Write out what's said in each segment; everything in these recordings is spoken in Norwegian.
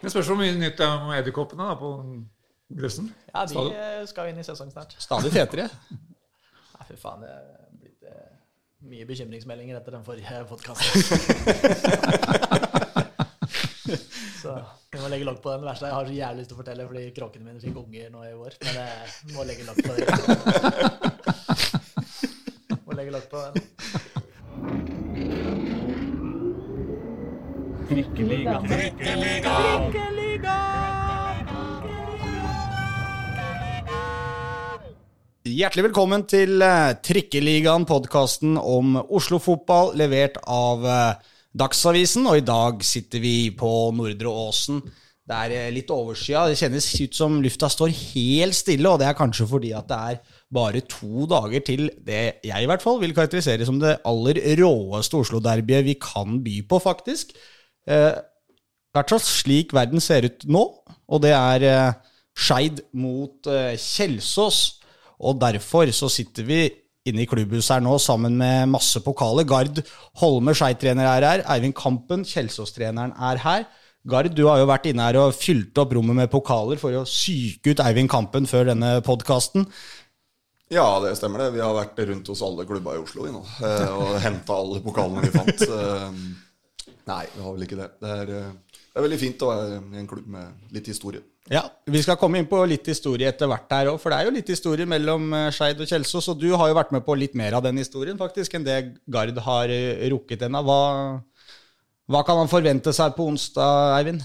Det spørs hvor mye nytt det er om edderkoppene da, på Grefsen. Ja, de Stadig. eh, skal inn i sesong snart. Stadig fetere. Nei, fy faen, det er blitt eh, mye bekymringsmeldinger etter den forrige podkasten. så vi må legge lokk på den. Verste er jeg har så jævlig lyst til å fortelle, fordi kråkene mine fikk unger nå i vår. Men jeg må legge lokk på den. må legge lokk på den. Hjertelig velkommen til eh, Trikkeligaen, podkasten om Oslo-fotball, levert av eh, Dagsavisen. Og i dag sitter vi på Nordre Åsen. Det er eh, litt overskya. Det kjennes ut som lufta står helt stille, og det er kanskje fordi at det er bare to dager til det jeg i hvert fall vil karakterisere som det aller råeste Oslo-derbyet vi kan by på, faktisk. Eh, hvert fall slik verden ser ut nå, og det er eh, Skeid mot eh, Kjelsås. Og derfor så sitter vi inne i klubbhuset her nå sammen med masse pokaler. Gard Holme, Skeid-trener, er her. Eivind Kampen, Kjelsås-treneren, er her. Gard, du har jo vært inne her og fylt opp rommet med pokaler for å psyke ut Eivind Kampen før denne podkasten. Ja, det stemmer det. Vi har vært rundt hos alle klubba i Oslo nå, eh, og henta alle pokalene vi fant. Nei, vi har vel ikke det. Det er, eh, det er veldig fint å være i en klubb med litt historie. Ja, Vi skal komme inn på litt historie etter hvert her òg, for det er jo litt historie mellom eh, Skeid og Kjelsås. Og du har jo vært med på litt mer av den historien faktisk enn det Gard har eh, rukket ennå. Hva, hva kan han forvente seg på onsdag, Eivind?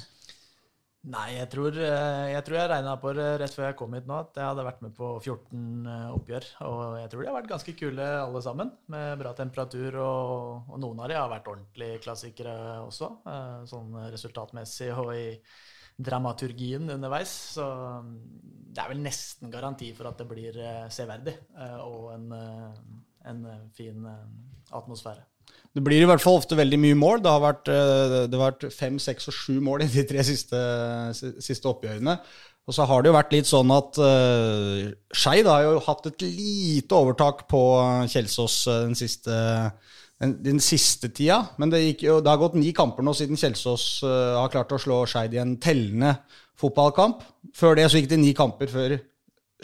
Nei, jeg tror eh, jeg, tror jeg regna på det rett før jeg kom hit nå, at jeg hadde vært med på 14 oppgjør. Og jeg tror de har vært ganske kule alle sammen, med bra temperatur. Og, og noen av de har vært ordentlige klassikere også, eh, sånn resultatmessig og i dramaturgien underveis. Så mm, det er vel nesten garanti for at det blir eh, severdig eh, og en, eh, en eh, fin eh, atmosfære. Det blir i hvert fall ofte veldig mye mål. Det har vært, eh, det har vært fem, seks og sju mål i de tre siste, siste oppgjørene. Og så har det jo vært litt sånn at uh, Skeid har jo hatt et lite overtak på Kjelsås eh, den siste, den, den siste tida. Men det, gikk det har gått ni kamper nå siden Kjelsås uh, har klart å slå Skeid i en tellende fotballkamp. Før det så gikk det ni kamper før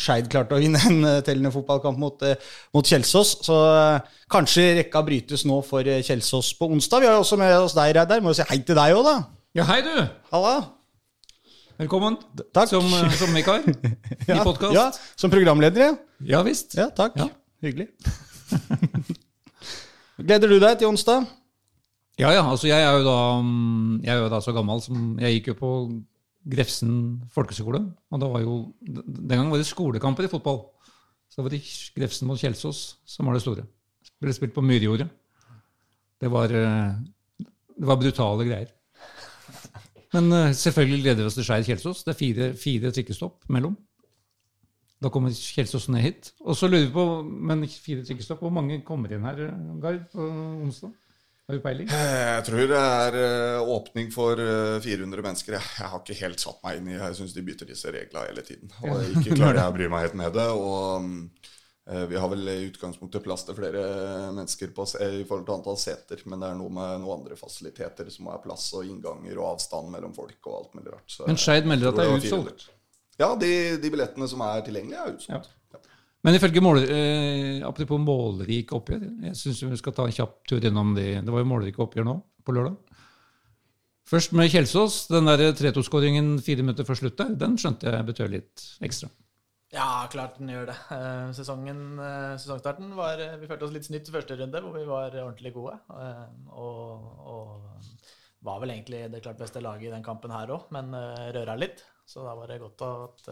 Skeid klarte å vinne en eh, tellende fotballkamp mot, eh, mot Kjelsås. Så eh, kanskje rekka brytes nå for Kjelsås på onsdag. Vi har jo også med oss deg, Reidar. Må jo si hei til deg òg, da. Ja, hei, du! Halla. Velkommen Takk. som, som vikar i Ja, podkast. Ja, som programleder, ja. Ja visst. Ja, takk. Ja. Hyggelig. Gleder du deg til onsdag? Ja, ja. Altså, jeg er jo da, mm, jeg er jo da så gammel som Jeg gikk jo på Grefsen folkeskole. Og det var jo, den gangen var det skolekamper i fotball. Så det var det Grefsen mot Kjelsås som var det store. Ble spilt på Myrjordet. Det var, eh, det var brutale greier. Men eh, selvfølgelig gleder vi oss til Skeid Kjelsås. Det er fire, fire trikkestopp mellom. Da kommer Kjelsås ned hit. Og så lurer vi på, men fire trikkestopp, hvor mange kommer inn her, Gard, på onsdag? Har du peiling? Jeg tror det er eh, åpning for eh, 400 mennesker. Jeg, jeg har ikke helt satt meg inn i Jeg syns de bytter disse reglene hele tiden. Og ikke klarer jeg å bry meg helt med det. Og mm, eh, vi har vel i utgangspunktet plass til flere mennesker på, i forhold til antall seter, men det er noe med noen andre fasiliteter som er plass og innganger og avstand mellom folk og alt mulig rart. Så Men Skeid melder at det er jeg utsolgt. Ja, de, de billettene som er tilgjengelige, er utsolgt. Men ifølge mål, eh, apropos målrike oppgjør, jeg syns vi skal ta en kjapp tur innom de. Det var jo målrike oppgjør nå, på lørdag. Først med Kjelsås. Den der 3-2-skåringen fire minutter før slutt der, den skjønte jeg betød litt ekstra. Ja, klart den gjør det. Eh, sesongen, eh, sesongstarten var eh, Vi følte oss litt snytt første runde, hvor vi var ordentlig gode. Og, og var vel egentlig det klart beste laget i den kampen her òg, men røra litt. Så da var det godt at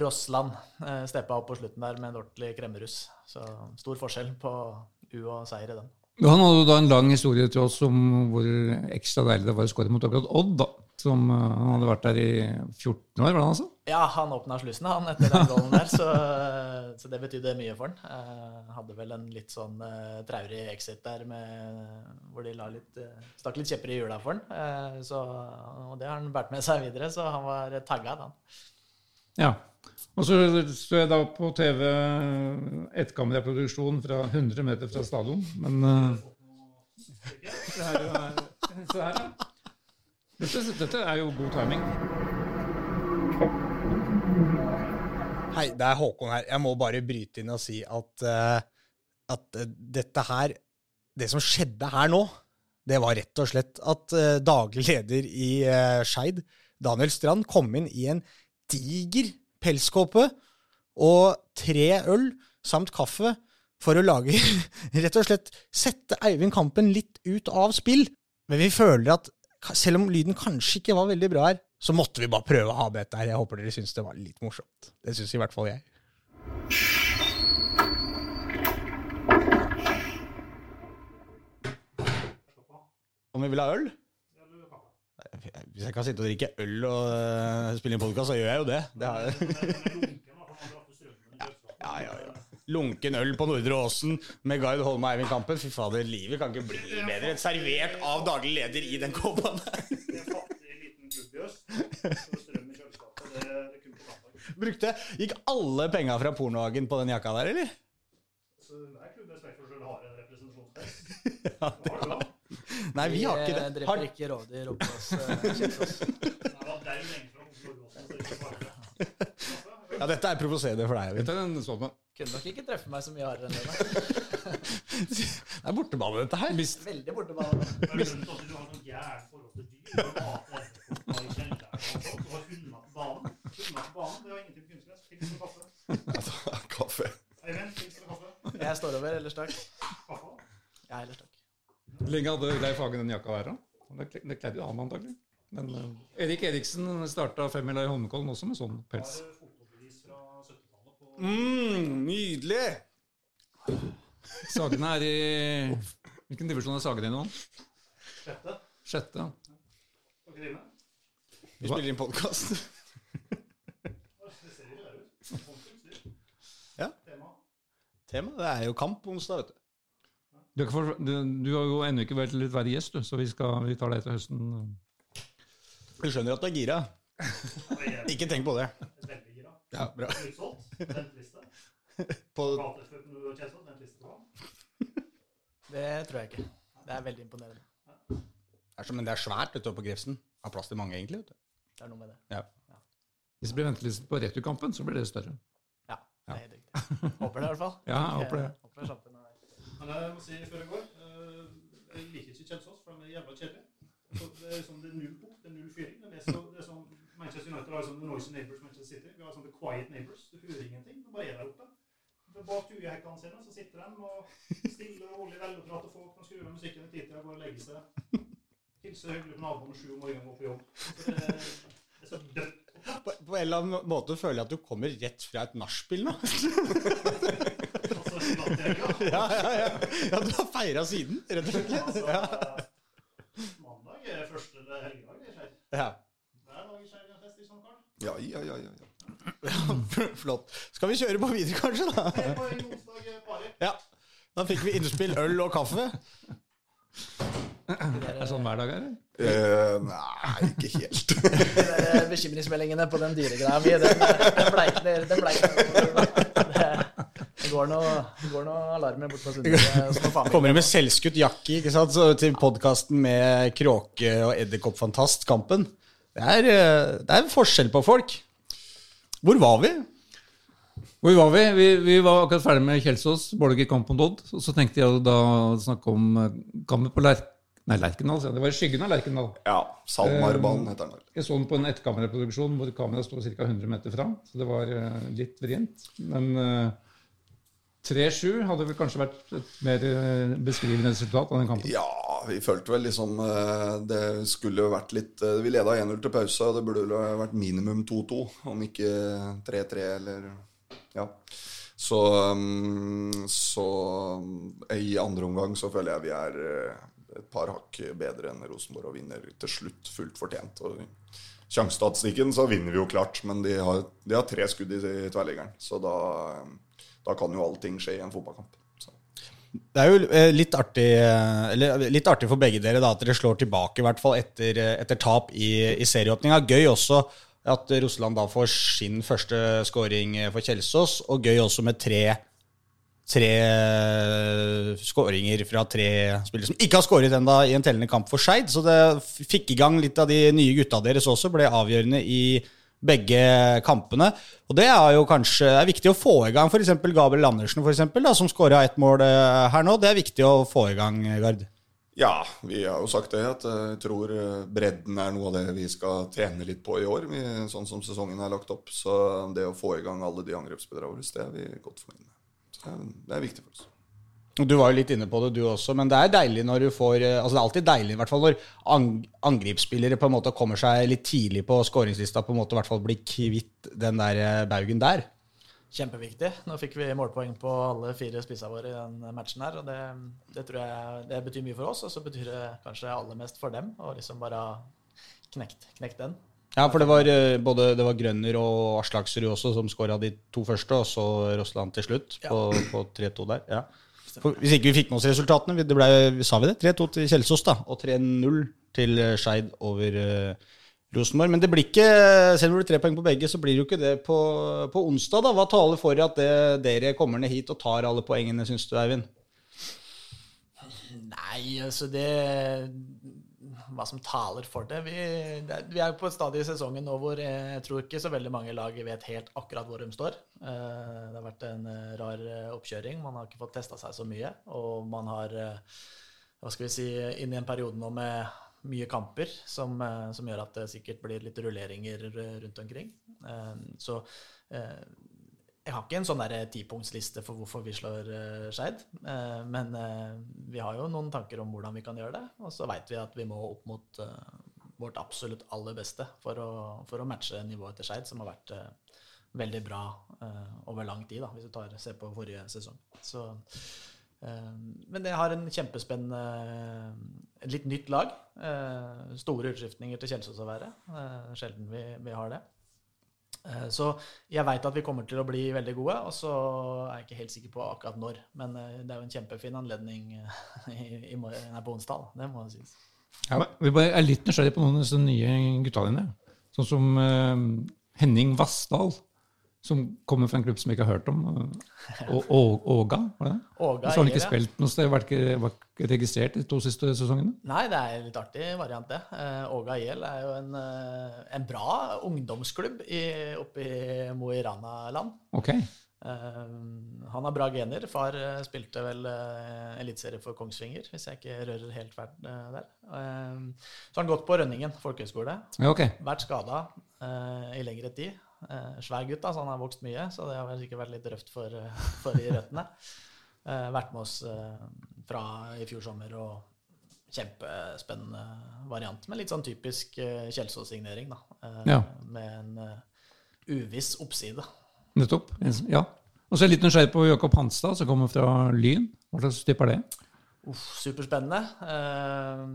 Rossland eh, steppa opp på slutten der med en ordentlig kremmerus. Så stor forskjell på U og seier i den. Han hadde jo da en lang historie til oss om hvor ekstra deilig det var å skåre mot akkurat Odd. da. Som eh, Han hadde vært der i 14 år, var det han sa? Ja, han åpna slussen han etter den golden der, så, så det betydde mye for han. Eh, hadde vel en litt sånn eh, traurig exit der med, hvor de litt, eh, stakk litt kjepper i hjula for han. Eh, så, og det har han båret med seg videre, så han var tagga, han. Ja. Og så så jeg da på TV ettkameraproduksjon fra 100 meter fra stadion, men uh, Se her, ja. Her. Dette, dette er jo god timing. Hei, det er Håkon her. Jeg må bare bryte inn og si at, uh, at eh, dette her Det som skjedde her nå, det var rett og slett at uh, daglig leder i uh, Skeid, Daniel Strand, kom inn i en diger pelskåpe og tre øl samt kaffe for å lage Rett og slett sette Eivind Kampen litt ut av spill. Men vi føler at selv om lyden kanskje ikke var veldig bra her, så måtte vi bare prøve å ha dette her. Jeg håper dere syns det var litt morsomt. Det syns i hvert fall jeg. Om vi vil ha øl? Hvis jeg kan sitte og drikke øl og uh, spille inn podkast, så gjør jeg jo det. det ja, ja, ja. Lunken øl på Nordre Åsen med Gard Holme og Eivind Kampen. Fy fader, livet kan ikke bli bedre. Servert av daglig leder i den kåpa der. Brukte Gikk alle penga fra pornohagen på den jakka der, eller? Ja, Nei, vi har ikke det. Vi dreper ikke rovdyr oppe hos uh, Kjelsås. Ja, dette er provoserende for deg, Eivind. Sånn med. Kunne nok ikke treffe meg så mye hardere enn det. Det er bortebane, dette her. Veldig bortebane. Kaffe. Jeg står over, ellers takk. Ja, ellers takk. Hvor lenge hadde Leif Hagen den jakka der, da? Det kle- kledde jo han antagelig. Men uh, Erik Eriksen starta femmila i Holmenkollen også med sånn pels. Mm, nydelig! Sagene er i Hvilken divisjon er Sagene i nå? Sjette. Sjette. Vi spiller inn podkast. Ja. Tema? Tema? Det er jo kamp onsdag, vet du. Du, har for, du, du har jo ennå ikke vært litt verre gjest, du, så vi, skal, vi tar det etter høsten. Du skjønner at du er gira? Ikke tenk på det. Veldig gira. Ja, bra. På, Det tror jeg ikke. Det er veldig imponerende. det er som, men det er svært vet du, på Grefsen. Har plass til mange, egentlig. vet du. Det er noe med det. Ja. Hvis det blir venteliste på returkampen, så blir det større. Ja, det er helt riktig. Håper det, i hvert fall. Ja, jeg håper det. Håper det Men jeg må si før jeg går eh, Jeg liker ikke Kjelsås, for de er jævla kjedelige. Så Det er liksom, det er null punkt, det er null fyring. Det er, så, det er sånn, Manchester United har sånn The Noisy Neighbors Manchester City. Vi har sånn The Quiet Neighbors. Du hører ingenting. Du bare er der oppe. Bak tuehekkene sine så sitter de og stille og rolig veloppdratte folk. De skrur av musikken i tide og går og legger seg. Hilser hyggelig på naboen sju om morgenen og på jobb. Så det, det er så dødt. På, på en eller annen måte føler jeg at du kommer rett fra et nachspiel nå. Ja, ja, ja. ja du har feira siden, rett og slett. Altså, mandag er første helgedag. Det skjer. Ja. Hver dag skjer det en fest i sånn. Ja, ja, ja. ja, ja. Flott. Skal vi kjøre på videre, kanskje? da? Det er på en onsdag eh. Ja. Da fikk vi innspill øl og kaffe. Er det sånn hver dag, eller? Uh, nei, ikke helt. De bekymringsmeldingene på den dyregreia mi, den, den bleikner. Den bleikner. Det går noe, det går noe alarmer bort. Så må Kommer med selvskutt jakke ikke sant? Så til podkasten med kråke og edderkoppfantast, Kampen. Det er, eh, det er forskjell på folk. Hvor var vi? Hvor var vi? vi? Vi var akkurat ferdig med Kjelsås, Borger kamp mot Odd. Og så tenkte jeg da å snakke om eh, kampen på Lerk Nei, Lerkendal. Det var i skyggen av Lerkendal. Ja, Salmarbanen heter den. Jeg så den på en ettkameraproduksjon hvor kameraet sto ca. 100 meter fra. Så det var eh, litt vrient. Men eh, 3-7 hadde vel kanskje vært et mer eh, beskrivende resultat av den kampen. Ja, vi følte vel liksom eh, Det skulle vært litt eh, Vi leda 1-0 til pause, og det burde vel vært minimum 2-2, om ikke 3-3 eller Ja. Så, mm, så mm, i andre omgang så føler jeg vi er et par hakk bedre enn Rosenborg og vinner til slutt fullt fortjent. Og Sjansestatistikken så vinner vi jo klart, men de har, de har tre skudd i, tverrliggeren. Så da, eh, da kan jo allting skje i en fotballkamp. Så. Det er jo eh, litt artig, eh, eller, litt artig for begge dere da, at dere slår tilbake, i hvert fall etter, eh, etter tap i, i serieåpninga. Gøy også at Rossland da får sin første scoring eh, for Kjelsås, og gøy også med tre tre eh, skåringer fra tre spillere som ikke har skåret ennå i en tellende kamp for Skeid. Så det fikk i gang litt av de nye gutta deres også. Ble avgjørende i begge kampene. Og det er jo kanskje det er viktig å få i gang f.eks. Gabriel Andersen, for eksempel, da, som skåra ett mål eh, her nå. Det er viktig å få i gang, Gard. Ja, vi har jo sagt det, at eh, jeg tror eh, bredden er noe av det vi skal trene litt på i år, vi, sånn som sesongen er lagt opp. Så det å få i gang alle de angrepsspillerne det er vi godt fornøyd med. Så det er viktig for oss. Du var jo litt inne på det, du også, men det er deilig når du får eh, Altså det er alltid deilig i hvert fall når angripsspillere på en måte kommer seg litt tidlig på skåringslista, på en måte i hvert fall blir kvitt den der eh, baugen der. Kjempeviktig. Nå fikk vi målpoeng på alle fire spissa våre i den matchen her, og det, det tror jeg det betyr mye for oss, og så betyr det kanskje aller mest for dem å liksom bare knekt, knekt den. Ja, for det var eh, både det var Grønner og Aslaksrud også som skåra de to første, og så Rossland til slutt på, på 3-2 der. Ja. For hvis ikke vi fikk med oss resultatene, det ble, sa vi det? 3-2 til Kjelsås, da, og 3-0 til eh, Skeid over uh, Rosenborg. Men det blir ikke, selv om det blir tre poeng på begge, så blir det jo ikke det på, på onsdag. da. Hva taler for at det, dere kommer ned hit og tar alle poengene, syns du, Eivind? Nei, altså det Hva som taler for det Vi, det vi er på et stadium i sesongen nå hvor jeg tror ikke så veldig mange lag vet helt akkurat hvor de står. Eh, Det har vært en eh, rar eh, oppkjøring. Man har ikke fått testa seg så mye. Og man har eh, hva skal vi si, inn i en periode nå med mye kamper som, eh, som gjør at det sikkert blir litt rulleringer eh, rundt omkring. Eh, Så eh, jeg har ikke en sånn der tipunktsliste for hvorfor vi slår uh, Skeid. uh, men uh, vi har jo noen tanker om hvordan vi kan gjøre det. Og så veit vi at vi må opp mot eh, vårt absolutt aller beste for å, for å matche nivået til Skeid, som har vært eh, veldig bra eh, over lang tid, da, hvis du tar, ser på forrige sesong. Så, eh, men det har en kjempespennende litt nytt lag. Eh, store utskiftninger til Kjelsås å være. Eh, sjelden vi, vi har det. Eh, Så jeg veit at vi kommer til å bli veldig gode, og så er jeg ikke helt sikker på akkurat når. Men eh, det er jo en kjempefin anledning eh, i, i, nei, på onsdag, det må sies. Ja, Vi bare er litt nysgjerrige på noen av disse nye gutta dine. Sånn som uh, Henning Vassdal, som kommer fra en klubb som jeg ikke har hørt om. Åga, var det det? Åga Så har han ikke spilt noe sted, var ikke, var ikke registrert de to siste sesongene? Nei, det er en litt artig variant, det. Eh, Åga IL er jo en, eh, en bra ungdomsklubb i, oppe i Mo i Rana-land. Ok. Eh, han har bra gener. Far spilte vel eliteserie for Kongsvinger, hvis jeg ikke rører helt eh, der. Så har han gått på Rønningen folkehøgskole. Ja, ok. Vært skada i lengre tid. Eh, svær gutt, da, så han har vokst mye, så det har vel sikkert vært litt røft for, eh, for de røttene. Eh, vært med oss eh, fra i fjor sommer og kjempespennende variant. Med litt sånn typisk eh, Kjelsås-signering, da. Eh, Ja. Med en uviss oppside. Nettopp. Ja. Og så er jeg litt nysgjerrig på Jakob Hanstad, som kommer fra Lyn. Hva slags type er det? Uff, superspennende. Eh,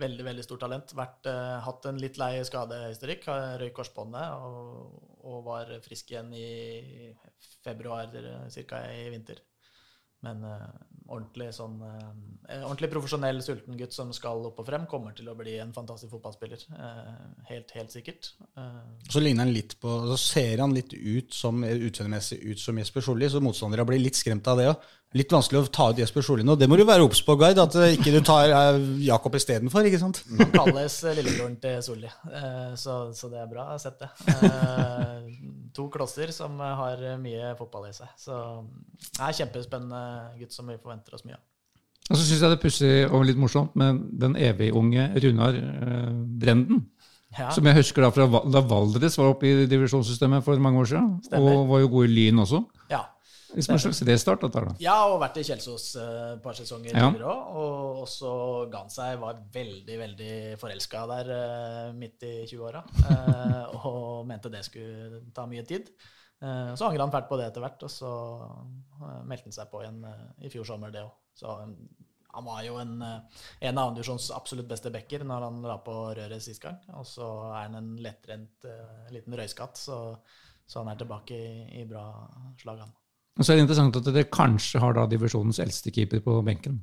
veldig, veldig stort talent. Vært, uh, hatt en litt lei skadehistorikk. Røyk korsbåndet og, og var frisk igjen i februar ca. i vinter. Men uh, ordentlig sånn uh, ordentlig profesjonell, sulten gutt som skal opp og frem, kommer til å bli en fantastisk fotballspiller. Uh, helt, helt sikkert. Så ligner han litt på Så ser han litt ut som utseendemessig ut som Jesper Solli, så motstandere blir litt skremt av det òg. Litt vanskelig å ta ut Jesper Solli nå. Det må du være obs på, Gard, at ikke du tar Jakob istedenfor, ikke sant? Han kalles lillebroren til Solli, så, så det er bra sett, det. Eh, To klosser som eh, har mye fotball i seg. Så det er kjempespennende gutt som vi forventer oss mye av. Og så syns jeg det er pussig og litt morsomt med den evig unge Runar eh, Brenden. Ja, Som jeg husker da fra da Valdres var oppe i divisjonssystemet for mange år siden. Stemmer. Og var jo god i Lyn også. ja. Restart, dette her, da. Ja, og vært i Kjelsås et et par sesonger Ja. tidligere òg. Og også Gansei var veldig, veldig forelska der uh, midt i 20-åra. Uh, og mente det skulle ta mye tid. Eh, så angra han fælt på det etter hvert, og så eh, meldte han seg på igjen eh, i fjor sommer, det òg. Så um, han var jo en, eh, en av andredivisjons absolutt beste backer når han la på røret sist gang. Og så er han en lettrent eh, liten røyskatt, så, så han er tilbake i, i bra slag, han. Og så er det interessant at dere kanskje har da divisjonens eldste keeper på benken.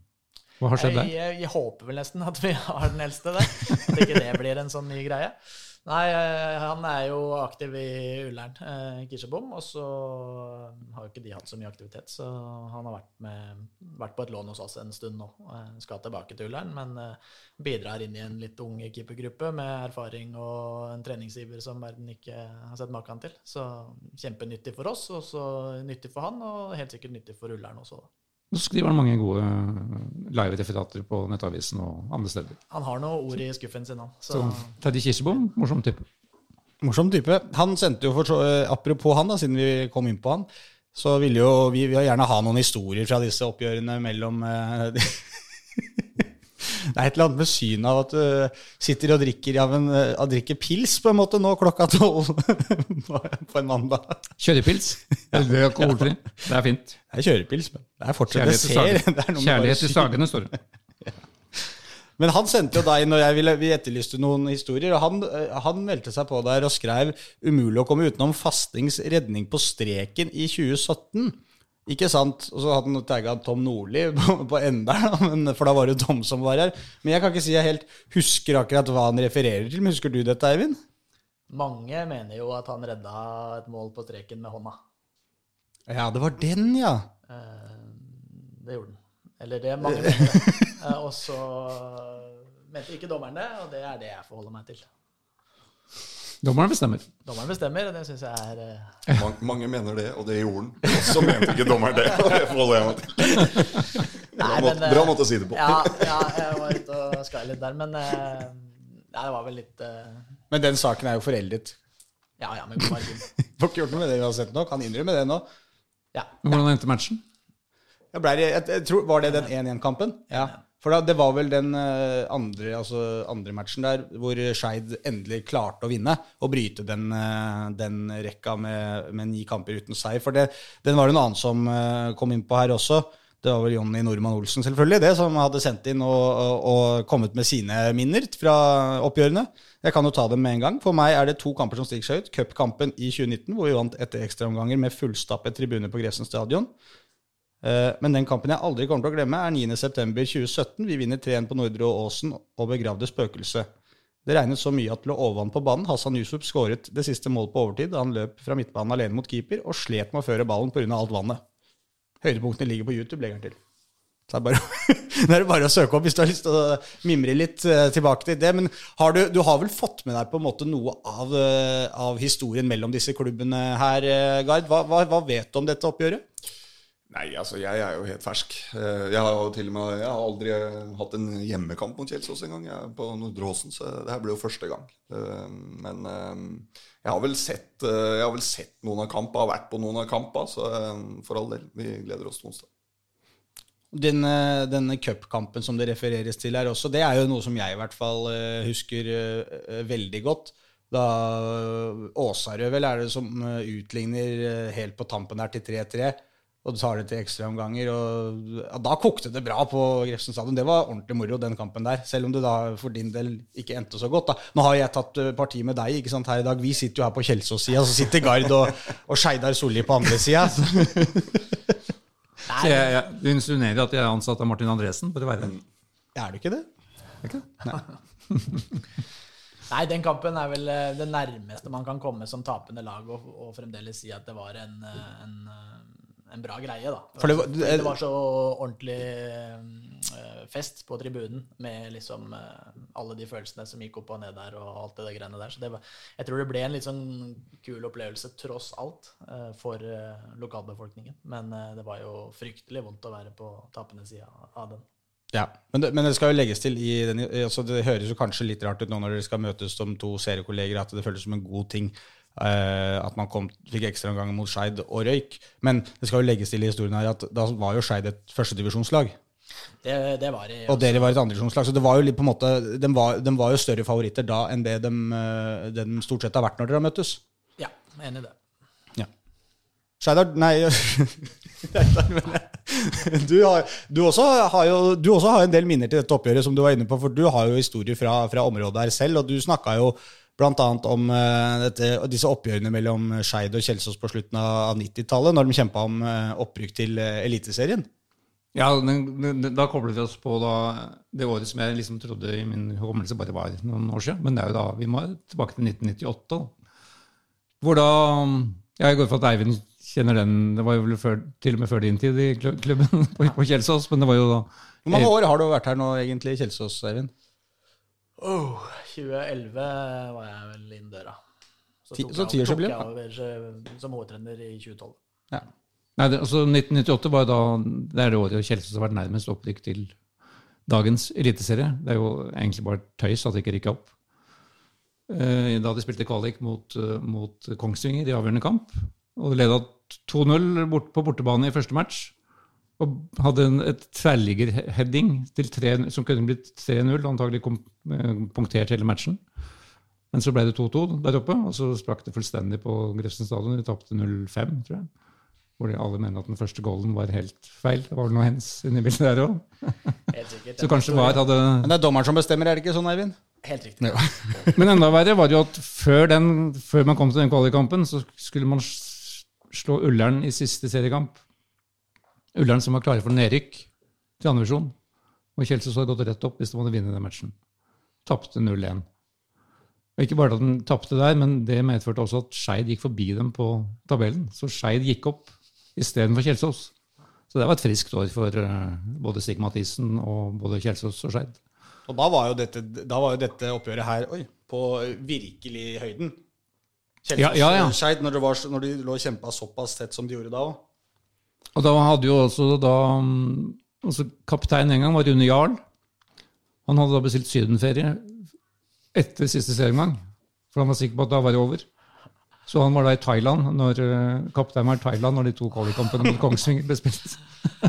Hva har skjedd Jeg, der? jeg, jeg håper vel nesten at vi har den eldste der. At ikke det blir en sånn ny greie. Nei, eh, han er jo aktiv i Ullern, eh, Kirsebom, og så har jo ikke de hatt så mye aktivitet. Så han har vært, med, vært på et lån hos oss en stund nå. Eh, Skal tilbake til Ullern, men eh, bidrar inn i en litt ung keepergruppe med erfaring og en treningsiver som verden ikke har sett maken til. Så kjempenyttig for oss, og så nyttig for han, og helt sikkert nyttig for Ullern også. da. Nå skriver han mange gode eh, live-referater på Nettavisen og andre steder. Han har noen ord i skuffen sin, han. Så, Så Teddy Kirsebom, morsom type. Morsom type. Han sendte jo for så, eh, Apropos han, da, siden vi kom inn på han, så ville jo vi, vi gjerne ha noen historier fra disse oppgjørene mellom eh, Det er et eller annet med synet av at du sitter og drikker, ja, en, eh, og drikker pils på en måte nå klokka tolv på en mandag. Kjørepils. Det er alkoholfri. Det er fint. Det er kjørepils, men det er fortsatt Kjærlighet til sagene, Kjærlighet til. Sagene, står det. Men han sendte jo deg når jeg ville, vi etterlyste noen historier, og han, eh, han meldte seg på der og skrev 'Umulig å komme utenom Fastings redning på streken i 2017'. Ikke sant? Og så hadde han tagga Tom Nordli på, på enden der, da, men, for da var det jo Tom som var her. Men jeg kan ikke si jeg helt husker akkurat hva han refererer til. Men husker du dette, Eivind? mange mener jo at han redda et mål på streken med hånda. Ja, det var den, ja. Eh, det gjorde han. Eller det mange mener. Eh, og så mente ikke dommeren det, og det er det jeg forholder meg til. Dommeren bestemmer. Dommeren bestemmer, og det syns jeg er uh... Mange, mange mener det, og det gjorde han. Og så mente ikke dommeren det. og Det forholder jeg meg til. Bra, Nei, måte, men, eh, bra måte å si det på. Ja, ja, jeg var ute og skar litt der, men uh, det var vel litt uh... Men den saken er jo foreldet. Ja, ja, men god margin. Får ikke gjort noe med det vi har sett nå. Kan innrømme det nå. Ja. Hvordan endte matchen? Jeg ble jeg, jeg tror, var det den 1-1-kampen? Ja. For da, det var vel den eh, andre, altså andre matchen der hvor Skeid endelig klarte å vinne og bryte den, eh, den rekka med, med ni kamper uten seier. For det, den var det en annen som eh, kom inn på her også. Det var vel Jonny Normann Olsen, selvfølgelig, det, som hadde sendt inn og, og, og kommet med sine minner fra oppgjørene. Jeg kan jo ta dem med en gang. For meg er det to kamper som stikker seg ut. Cupkampen i 2019, hvor vi vant etter ekstraomganger med fullstappet tribune på Grefsen stadion. Eh, Men den kampen jeg aldri kommer til å glemme, er 9.9.2017. Vi vinner 3-1 på Nordre Åsen og begravde spøkelset. Det regnet så mye at det lå overvann på banen. Hassan Yusuf skåret det siste målet på overtid da han løp fra midtbanen alene mot keeper og slet med å føre ballen pga. alt vannet. Høydepunktene ligger på YouTube, legger han til. Så det er, bare, det er bare å søke opp hvis du har lyst til å mimre litt eh, tilbake til det. Men har du, du har vel fått med deg på en måte noe av, eh, av historien mellom disse klubbene her, Gard? Hva, hva, hva vet du om dette oppgjøret? Nei, altså jeg er jo helt fersk. Eh, Jeg har jo til og med Jeg har aldri hatt en hjemmekamp mot Kjelsås engang på Nordre Åsen, så det her blir jo første gang. Eh, Men eh, jeg har vel sett, jeg har vel sett noen av kampene, har vært på noen av kampene, så for all del, vi gleder oss til onsdag. Den, eh, denne cupkampen som det refereres til her også, det er jo noe som jeg i hvert fall husker veldig godt. Da Åsarød vel er det som utligner helt på tampen her til 3-3, og tar det til ekstraomganger. og ja, Da kokte det bra på Grefsen stadion. Det var ordentlig moro, den kampen der. Selv om det da for din del ikke endte så godt. da. Nå har jeg tatt eh, parti med deg ikke sant, her i dag. Vi sitter jo her på Kjelsås-sida, så sitter Gard og, og Skeidar Solli på andre sida. Så jeg, jeg, du insinuerer at jeg er ansatt av Martin Andresen? for det være Er du ikke det? Er ikke det? Nei, den kampen er vel eh, det nærmeste man kan komme som tapende lag, og, og fremdeles si at det var en, eh, en, en bra greie, da. For det var- Fordi det var så ordentlig eh, fest på tribunen med liksom eh, alle de følelsene som gikk opp og ned der, og alt det greiene der. Så det jeg tror det ble en litt sånn kul opplevelse, tross alt, eh, for eh, lokalbefolkningen. Men eh, det var jo fryktelig vondt å være på tapende sida av den. Ja, men det, men det skal jo legges til i den, altså Det høres jo kanskje litt rart ut nå når dere skal møtes som to seriekolleger, at det føles som en god ting eh, at man kom, fikk ekstraomganger mot Skeid og røyk. Men det skal jo legges til i historien her at da var jo Skeid et førstedivisjonslag. Det, det var det, Og dere var et andredivisjonslag. Så det var jo litt på en måte, de var, de var jo større favoritter da enn det de, eh, det de stort sett har vært når dere har møttes. Ja, jeg er enig i det. Ja. Skeidar Nei du, har, du, også har jo, du også har en del minner til dette oppgjøret, som du var inne på. For du har jo historie fra, fra området her selv, og du snakka jo bl.a. om eh, dette, disse oppgjørene mellom Skeid og Kjelsås på slutten av 90-tallet, når de kjempa om eh, opprykk til eh, Eliteserien. Ja, Da koblet vi oss på da, det året som jeg liksom trodde i min hukommelse bare var noen år siden. Men det er jo da, vi må tilbake til 1998. da. Hvor da Jeg går for at Eivind kjenner den. Det var jo vel før, til og med før din tid i klubben på, på Kjelsås. Men det var jo da Hvor mange år har du vært her nå, egentlig, i Kjelsås, Eivind? Oh, 2011 var jeg vel inn døra. Så tok, så jeg, tok jeg over eh, som hovedtrener i 2012. Ja. Nei, det, altså 1998 var da det er det året Kjelsås har vært nærmest opprykk til dagens eliteserie. Det er jo egentlig bare tøys at de ikke rykka opp. Eh, Da de spilte kvalik mot, eh, mot Kongsvinger i avgjørende kamp. Og leda 2-0 bort på bortebane i første match. Og hadde en, et tverrliggerheading som kunne blitt 3-0, antagelig kom, eh, punktert hele matchen. Men så ble det 2-2 der oppe, og så sprakk det fullstendig på Grefsen stadion. De tapte 0-5, tror jeg. Hvor de alle mener at den første goalen var helt feil. Det var vel noe hens inni bildet der òg. Så kanskje VAR hadde Men det er dommeren som bestemmer, er det ikke sånn, Eivind? Helt riktig. Men enda verre var det jo at før, den, før man kom til den kvalikkampen, så skulle man slå Ullern i siste seriekamp. Ullern som var klare for nedrykk til andrevisjon. Og Kjelsås hadde gått rett opp hvis de hadde vunnet den matchen. Tapte 0-1. Og ikke bare at den tapte der, men det medførte også at Skeid gikk forbi dem på tabellen. Så Skeid gikk opp istedenfor Kjelsås. Så det var et friskt år for eh, både Stig Mathisen og både Kjelsås og Skeid. Og da var jo dette, da var jo dette oppgjøret her oi, på virkelig høyden. Kjelsås Ja, ja, ja. Skeid, når, når de lå og kjempa såpass tett som de gjorde da òg. Og da hadde jo også da altså Kaptein en gang var Rune Jarl. Han hadde da bestilt sydenferie etter siste serieomgang. For han var sikker på at da var det over. Så han var da i Thailand når kapteinen var i Thailand når de to kvalikkampene mot Kongsvinger ble spilt.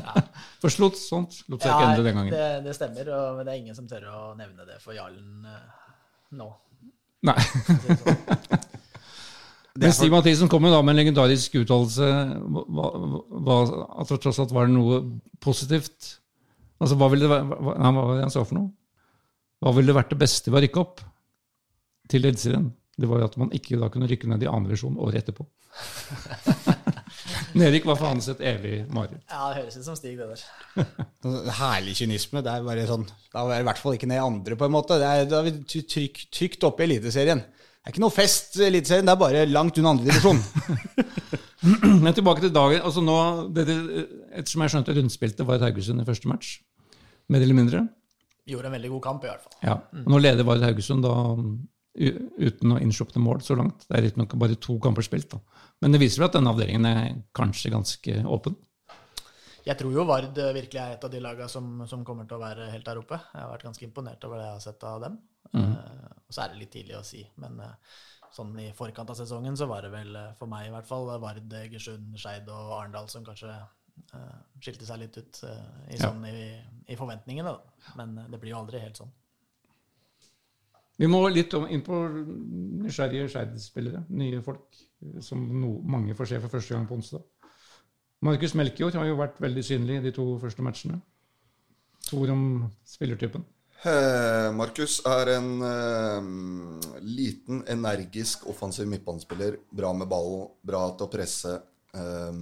for slutt, sånt. Lot seg ikke endre den gangen. det, det stemmer, og, men det er ingen som tør å nevne det for jarlen eh, nå. Nei. for å si det sånn. Men Stig Mathisen kom jo da med en legendarisk uttalelse at det tross alt var noe positivt. Altså, hva ville det være, hva, hva var det han sa for noe? Hva ville det vært det beste ved å rykke opp til Eliteserien? Det var jo at man ikke da kunne rykke ned i annen divisjon året etterpå. Nedrykk var for hans et evig mareritt. Ja, det høres ut som Stig, det der. Herlig kynisme. Det er bare sånn Da er det i hvert fall ikke ned i andre, på en måte. Det er, da er vi trygt, trygt oppe i Eliteserien. Det er ikke noe fest i Eliteserien, det er bare langt unna andredivisjon. Men tilbake til dagen. altså nå, dere, Ettersom jeg skjønte at rundspilte var et Haugesund i første match, mer eller mindre. Gjorde en veldig god kamp, i hvert fall. Ja, og Nå leder Vard Haugesund da, uten å innsjåpne mål så langt. Det er riktignok bare to kamper spilt, da. men det viser vel at denne avdelingen er kanskje ganske åpen. Jeg tror jo Vard eh, virkelig er et av de lagene som, som kommer til å være helt der oppe. Jeg har vært ganske imponert over det jeg har sett av dem. Og så er det litt tidlig å si, men eh, sånn i forkant av sesongen så var det vel eh, for meg i hvert fall Vard, Egersund, Skeid og Arendal som kanskje uh, skilte seg litt ut uh, i, Ja. sånn, i, i forventningene. Da. Men uh, det blir jo aldri helt sånn. Vi må litt om, inn på nysgjerrige Skeid-spillere, nye folk, som no, mange får se for første gang på onsdag. Markus Melkjord har jo vært veldig synlig i de to første matchene. To ord om spillertypen. Eh, Markus er en uh, liten, energisk, offensiv midtbanespiller. Bra med ballen, bra til å presse. Eh,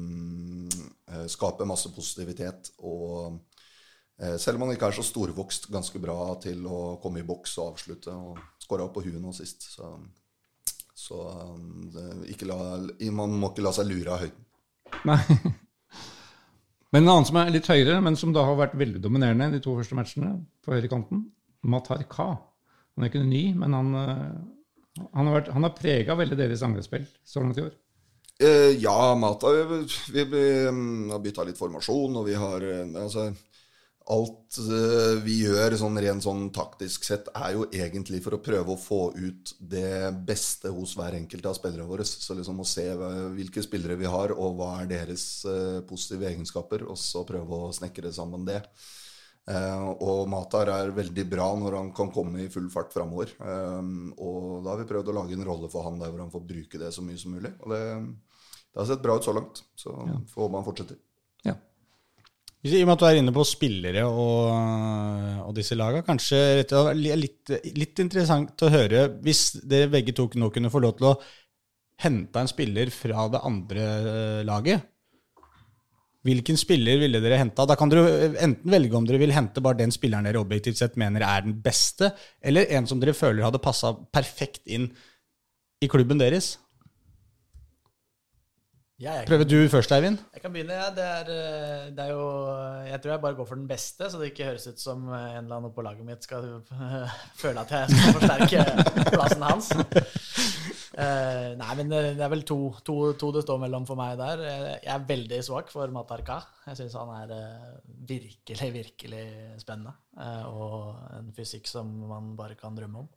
skape masse positivitet. Og uh, selv om han ikke er så storvokst, ganske bra til å komme i boks og avslutte. Og skåra på huet nå sist. Så, så ikke la, man må ikke la seg lure av høyden. Nei. Men en annen som er litt høyere, men som da har vært veldig dominerende de to første matchene på høyrekanten, Matar Ka. Han er ikke ny, men han, eh, han har, vært, han har prega veldig deres angrepsspill så langt i år. Eh, ja, Mata Vi, vi, vi mm, har bytta litt formasjon, og vi har eh, altså, Alt eh, vi gjør sånn rent sånn taktisk sett, er jo egentlig for å prøve å få ut det beste hos hver enkelt av spillerne våre. Så liksom å se hvilke spillere vi har, og hva er deres eh, positive egenskaper, og så prøve å snekre sammen det. Eh, og Matar er veldig bra når han kan komme i full fart framover. Og da har vi prøvd å lage en rolle for han der hvor han får bruke det så mye som mulig. Og det, det har sett bra ut så langt. Så får håpe han fortsetter. I og med at du er inne på spillere og, og disse laga, kanskje rett litt, litt interessant å høre hvis dere begge to nå kunne få lov til å hente en spiller fra det andre eh, laget. Hvilken spiller ville dere henta? Da kan dere enten velge om dere vil hente bare den spilleren dere objektivt sett mener er den beste, eller en som dere føler hadde passa perfekt inn i klubben deres. Ja, jeg, Prøver du først, Eivind? jeg kan begynne. Ja. Det, er, eh, det er jo Jeg tror jeg bare går for den beste, så det ikke høres ut som en eller annen på laget mitt skal føle at jeg skal forsterke plassen hans. Uh, nei, men det er vel to, to, to det står mellom for meg der. Jeg er veldig svak for Matarka. Jeg syns han er uh, virkelig, virkelig spennende. eh, og en fysikk som man bare kan drømme om.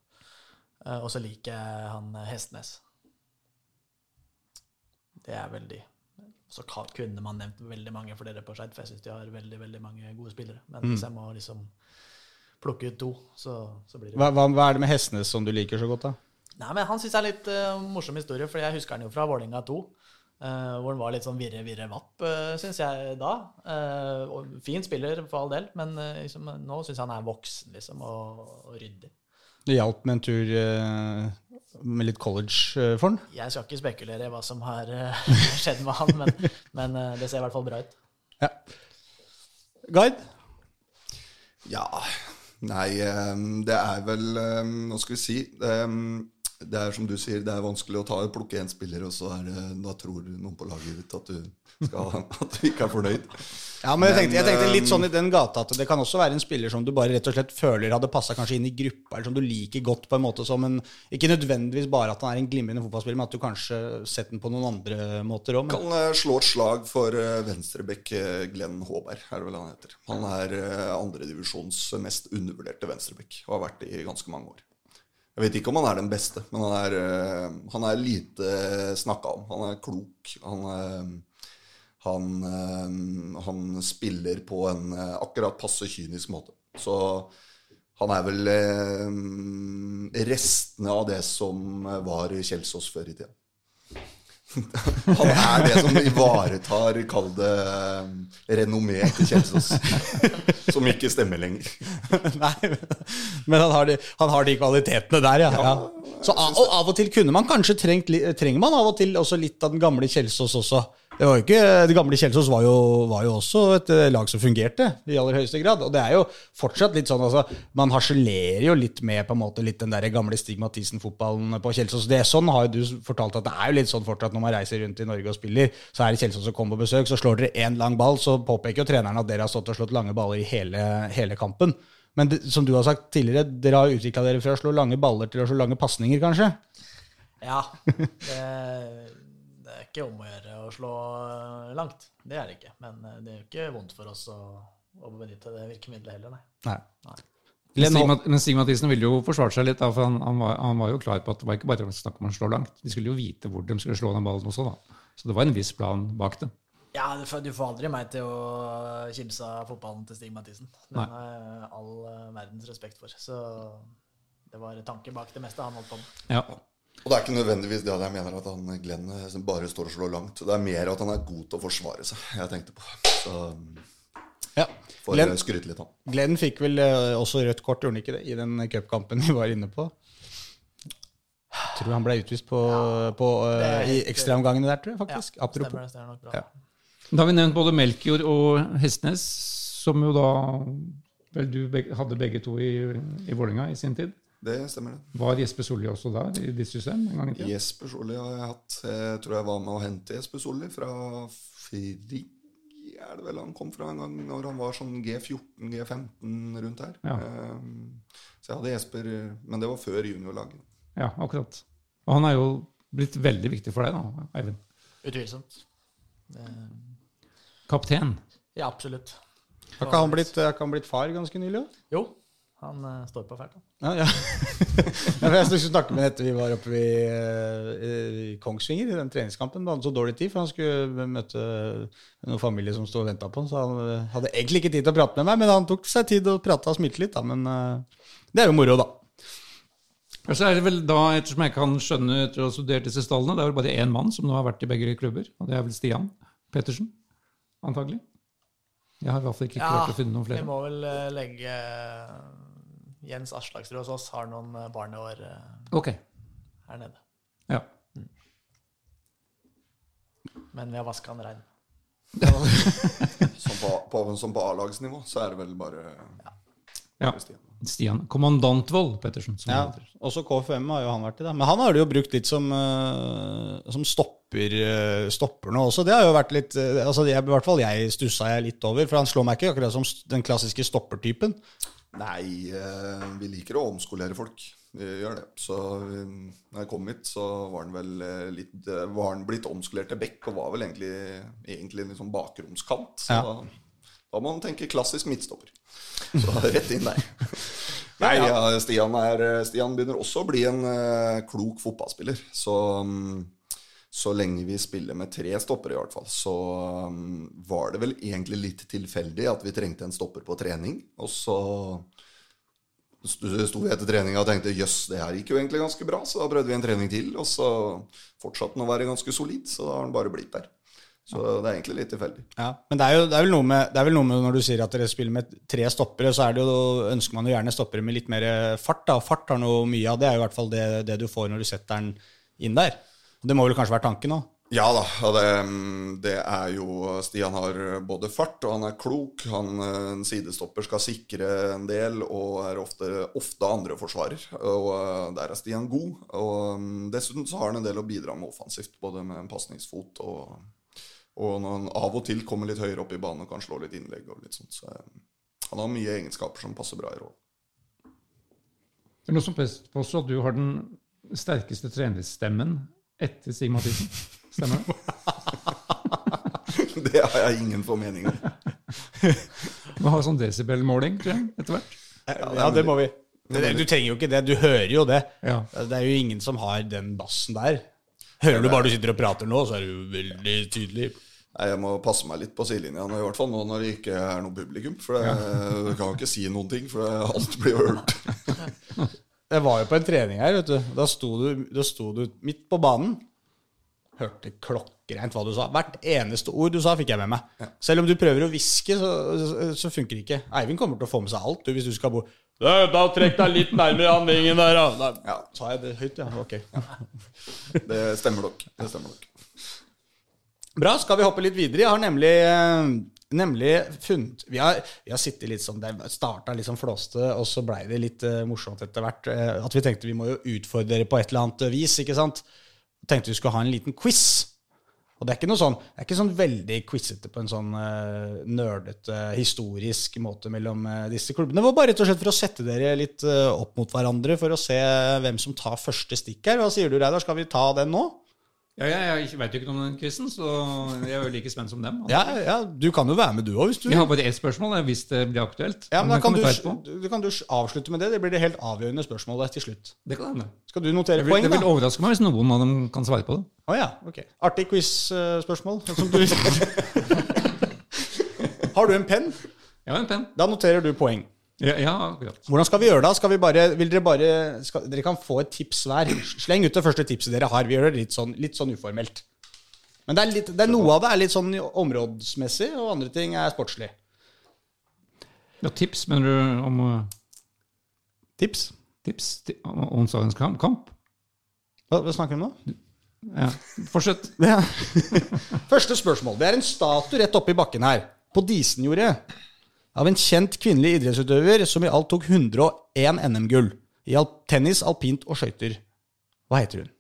Eh, og så liker jeg han eh, Hestnes. Det er veldig Så kunne man nevnt veldig mange flere på Skeid, for jeg syns de har veldig veldig mange gode spillere. Men hvis jeg må liksom plukke ut to, så, så blir det Hva, hva, hva er det med Hestnes som du liker så godt, da? Nei, men Han syns jeg er litt uh, morsom historie, for jeg husker han jo fra Vålinga 2. Uh, hvor han var litt sånn virre, virre vapp, uh, syns jeg da. Uh, fin spiller, for all del, men uh, liksom, nå syns jeg han er voksen liksom, og, og ryddig. Det hjalp med en tur eh, med litt college eh, for han. Jeg skal ikke spekulere i hva som har eh, skjedd med han, men, men det ser i hvert fall bra ut. Ja. Guide? Ja Nei, det er vel Hva skal vi si? Eh, Det er som du sier, det er vanskelig å ta, plukke én spiller, og så er det, da tror noen på laget ditt at du, skal, at du ikke er fornøyd. Ja, men jeg tenkte, jeg tenkte litt eh, sånn i den gata at det kan også være en spiller som du bare rett og slett føler hadde passa kanskje inn i gruppa, eller som du liker godt på en måte som en Ikke nødvendigvis bare at han er en glimrende fotballspiller, men at du kanskje setter den på noen andre måter òg. Kan eh, slå et slag for eh, venstrebekk eh, Glenn Håberg, er det vel han heter. Han er eh, andredivisjons mest undervurderte venstrebekk og har vært det i ganske mange år. Jeg vet ikke om han er den beste, men han er, eh, han er lite snakka om. Han er klok. Han, eh, han, eh, han spiller på en akkurat passe kynisk måte. Så han er vel restene av det som var Kjelsås før i tida. Han er det som ivaretar, kall det, renommé til Kjelsås. Som ikke stemmer lenger. Nei, men han har, de, han har de kvalitetene der, ja. ja. Så av, og av og til kunne man kanskje trengt, trenger man av og til også litt av den gamle Kjelsås også. Det, var jo ikke, det gamle Kjelsås var jo, var jo også et eh, lag som fungerte i aller høyeste grad. Og det er jo fortsatt litt sånn, altså, man harselerer jo litt med på en måte litt den der gamle Stig Mathisen-fotballen på Kjelsås. Det er sånn har jo du fortalt at det er jo litt sånn fortsatt når man reiser rundt i Norge og spiller, så er det Kjelsås som kommer på besøk, så slår dere én lang ball, så påpeker jo treneren at dere har stått og slått lange baller i hele, hele kampen. Men det, som du har sagt tidligere, dere har utvikla dere fra å slå lange baller til å slå lange pasninger, kanskje? Ja. Det, ikke om å gjøre å slå langt. Det er det ikke. Men eh, det er jo ikke vondt for oss å, å benytte det virkemidlet heller, nei. Nei. Nei. Men Stig Mathisen ville jo forsvart seg litt, da, for han, han, var, han var jo klar på at det var ikke bare snakk om å slå langt. De skulle jo vite hvor de skulle slå den ballen også, da. Så det var en viss plan bak det. Ja, du får, du får aldri meg til å kimse av fotballen til Stig Mathisen. Den Nei. har all eh, verdens respekt for. Så det var tanke bak det meste han holdt på med. Ja. Og det er ikke nødvendigvis det jeg mener at han Glenn bare står og slår langt. Det er mer at han er god til å forsvare seg, jeg tenkte på. Så Ja. får Glenn, jeg skryte litt, han. Glenn fikk vel eh, også rødt kort, gjorde han ikke det, i den cupkampen vi var inne på? Tror han ble utvist på, på, er i ekstraomgangene der, tror jeg faktisk. Ja, Apropos. stemmer er nok bra. Ja. Da har vi nevnt både Melkjord og Hestnes, som jo da vel du hadde begge to i, i Vålerenga i sin tid. Det stemmer, det. Var Jesper Solli også der i ditt system en gang i tiden? Jesper Solli har jeg hatt. Jeg tror jeg var med å hente Jesper Solli fra Frigg, er det vel han kom fra en gang når han var sånn G14, G15 rundt her. Ja. Ehm, Så jeg hadde Jesper, men det var før juniorlaget. Ja, akkurat. Og han er jo blitt veldig viktig for deg, da, Eivind. Utvilsomt. Kapten? Kaptein. ja, absolutt. Har ikke han blitt, far ganske nylig òg? Jo, han uh, står på fælt. han. Ja, ja. ja, jeg skulle snakke med etter vi var oppe i, eh, i Kongsvinger i den treningskampen. Da hadde han så dårlig tid, for han skulle møte noen familie som stod og venta på han. Så han eh, hadde egentlig ikke tid til å prate med meg, men han tok seg tid og prata og smilte litt. Da. Men uh, det er jo moro, da. Og så er det vel da, ettersom jeg kan skjønne etter å ha studert disse stallene, det er vel bare én mann som nå har vært i begge klubber, og det er vel Stian Pettersen, antagelig. Jeg har i hvert fall ikke klart å finne noen flere. vi må vel legge Jens Aslaksrud hos oss har noen eh, barneår eh, okay. her nede. ja. Men vi har vaska han rein. som på, på, som på A-lagsnivå så er det vel bare Ja. Stian. Stian. Kommandantvold Pettersen. Som Ja, også KFM har jo han vært i, da. Men han har det jo brukt litt som, uh, som stopper, uh, stopper nå også. Det har jo vært litt uh, altså jeg, I hvert fall jeg stussa jeg litt over, for han slår meg ikke akkurat som den klassiske stoppertypen. Nei, eh, vi liker å omskolere folk. Vi gjør det. Så eh, når jeg kom hit, så var han vel eh, litt Var han blitt omskolert til bekk og var vel egentlig, egentlig litt sånn bakromskant. Så Ja. da, da må man tenke klassisk midtstopper. Så rett inn der. Nei, ja, Stian, er, Stian begynner også å bli en klok fotballspiller. Så mm, så lenge vi spiller med tre stoppere, i hvert fall, så um, var det vel egentlig litt tilfeldig at vi trengte en stopper på trening. Og så sto vi etter treninga og tenkte jøss, det her gikk jo egentlig ganske bra. Så da prøvde vi en trening til, og så fortsatte den å være ganske solid. Så da har den bare blitt der. Så det er egentlig litt tilfeldig. Ja, Men det er, jo, det, er med, det er vel noe med når du sier at dere spiller med tre stoppere, så er det jo, ønsker man jo gjerne stoppere med litt mer fart. da, Fart har noe mye av det, er jo i hvert fall det, det du får når du setter den inn der. Det må vel kanskje være tanken òg? Ja da, og det, det er jo Stian har både fart, og han er klok. Han, eh, En sidestopper skal sikre en del, og er ofte, ofte andre forsvarer. Og eh, der er Stian god. Og mm, dessuten så har han en del å bidra med offensivt, både med en pasningsfot og, og når han av og til kommer litt høyere opp i banen og kan slå litt innlegg og litt sånt. Så eh, han har mye egenskaper som passer bra i rollen. Det er noe som påstår at du har den sterkeste trenerstemmen etter Stig Mathisen. Stemmer det? Det har jeg ingen formening om. Vi har sånn desibelmåling, etter hvert. Ja, det må vi. Du trenger jo ikke det, du hører jo det. Ja. Det er jo ingen som har den bassen der. Hører du bare du sitter og prater nå, så er du veldig tydelig. Nei, Jeg må passe meg litt på sidelinja, nå, i hvert fall nå når det ikke er noe publikum. For det, du kan jo ikke si noen ting, for det, alt blir hørt. Jeg var jo på en trening her, vet du. Da sto du, da sto du midt på banen. Hørte klokkereint hva du sa. Hvert eneste ord du sa, fikk jeg med meg. Selv om du prøver å hviske, så, så, så funker det ikke. Eivind kommer til å få med seg alt, du, hvis du skal bo Da, da trekk deg litt nærmere handlingen der, da. Ja. Sa jeg det høyt, ja? Ok. Det stemmer nok. Det stemmer nok. Bra, skal vi hoppe litt videre? Jeg har nemlig, eh, nemlig funnet Vi har, vi har sittet litt sånn Det starta litt sånn flåste, og så blei det litt uh, morsomt etter hvert. Uh, at vi tenkte vi må jo utfordre dere på et eller annet vis, ikke sant? Tenkte vi skulle ha en liten quiz. Og det er ikke noe sånn, det er ikke sånn veldig quizete på en sånn uh, nerdete, historisk måte mellom uh, disse klubbene. Det var bare rett og slett for å sette dere litt uh, opp mot hverandre, for å se hvem som tar første stikk her. Hva sier du, Reidar? Skal vi ta den nå? Ja, jeg, jeg vet jo ikke noe om den quizen, så jeg er jo like spent som dem. Ja, ja, du kan jo være med du òg, hvis du Jeg har bare ett spørsmål eh, hvis det blir aktuelt. Ja, men da kan du, du, kan du avslutte med det. Det blir det helt avgjørende spørsmålet til slutt. Det kan hende. Skal du notere vil, poeng, det vil overraske meg hvis noen av dem kan svare på det. Å ja, ok. Artig quiz-spørsmål. Har du en penn? Jeg har en penn. Da noterer du poeng. Ja, ja, akkurat. Hvordan skal vi gjøre det? Skal vi bare, vil dere bare skal, Dere kan få et tips hver. Sleng ut det første tipset dere har. Vi gjør det litt sånn, litt sånn uformelt. Men det er litt, det er noe av det er litt sånn områdsmessig, og andre ting er sportslig. Ja, tips, mener du om uh, Tips? tips ti- om onsdagens kamp? kamp? Hva, hva snakker vi om nå? Ja. Fortsett. Ja. Første spørsmål. Det er en statue rett oppe i bakken her, på Disenjordet, av en kjent kvinnelig idrettsutøver som i alt tok 101 NM-gull i al tennis, alpint og skøyter. Hva heter hun?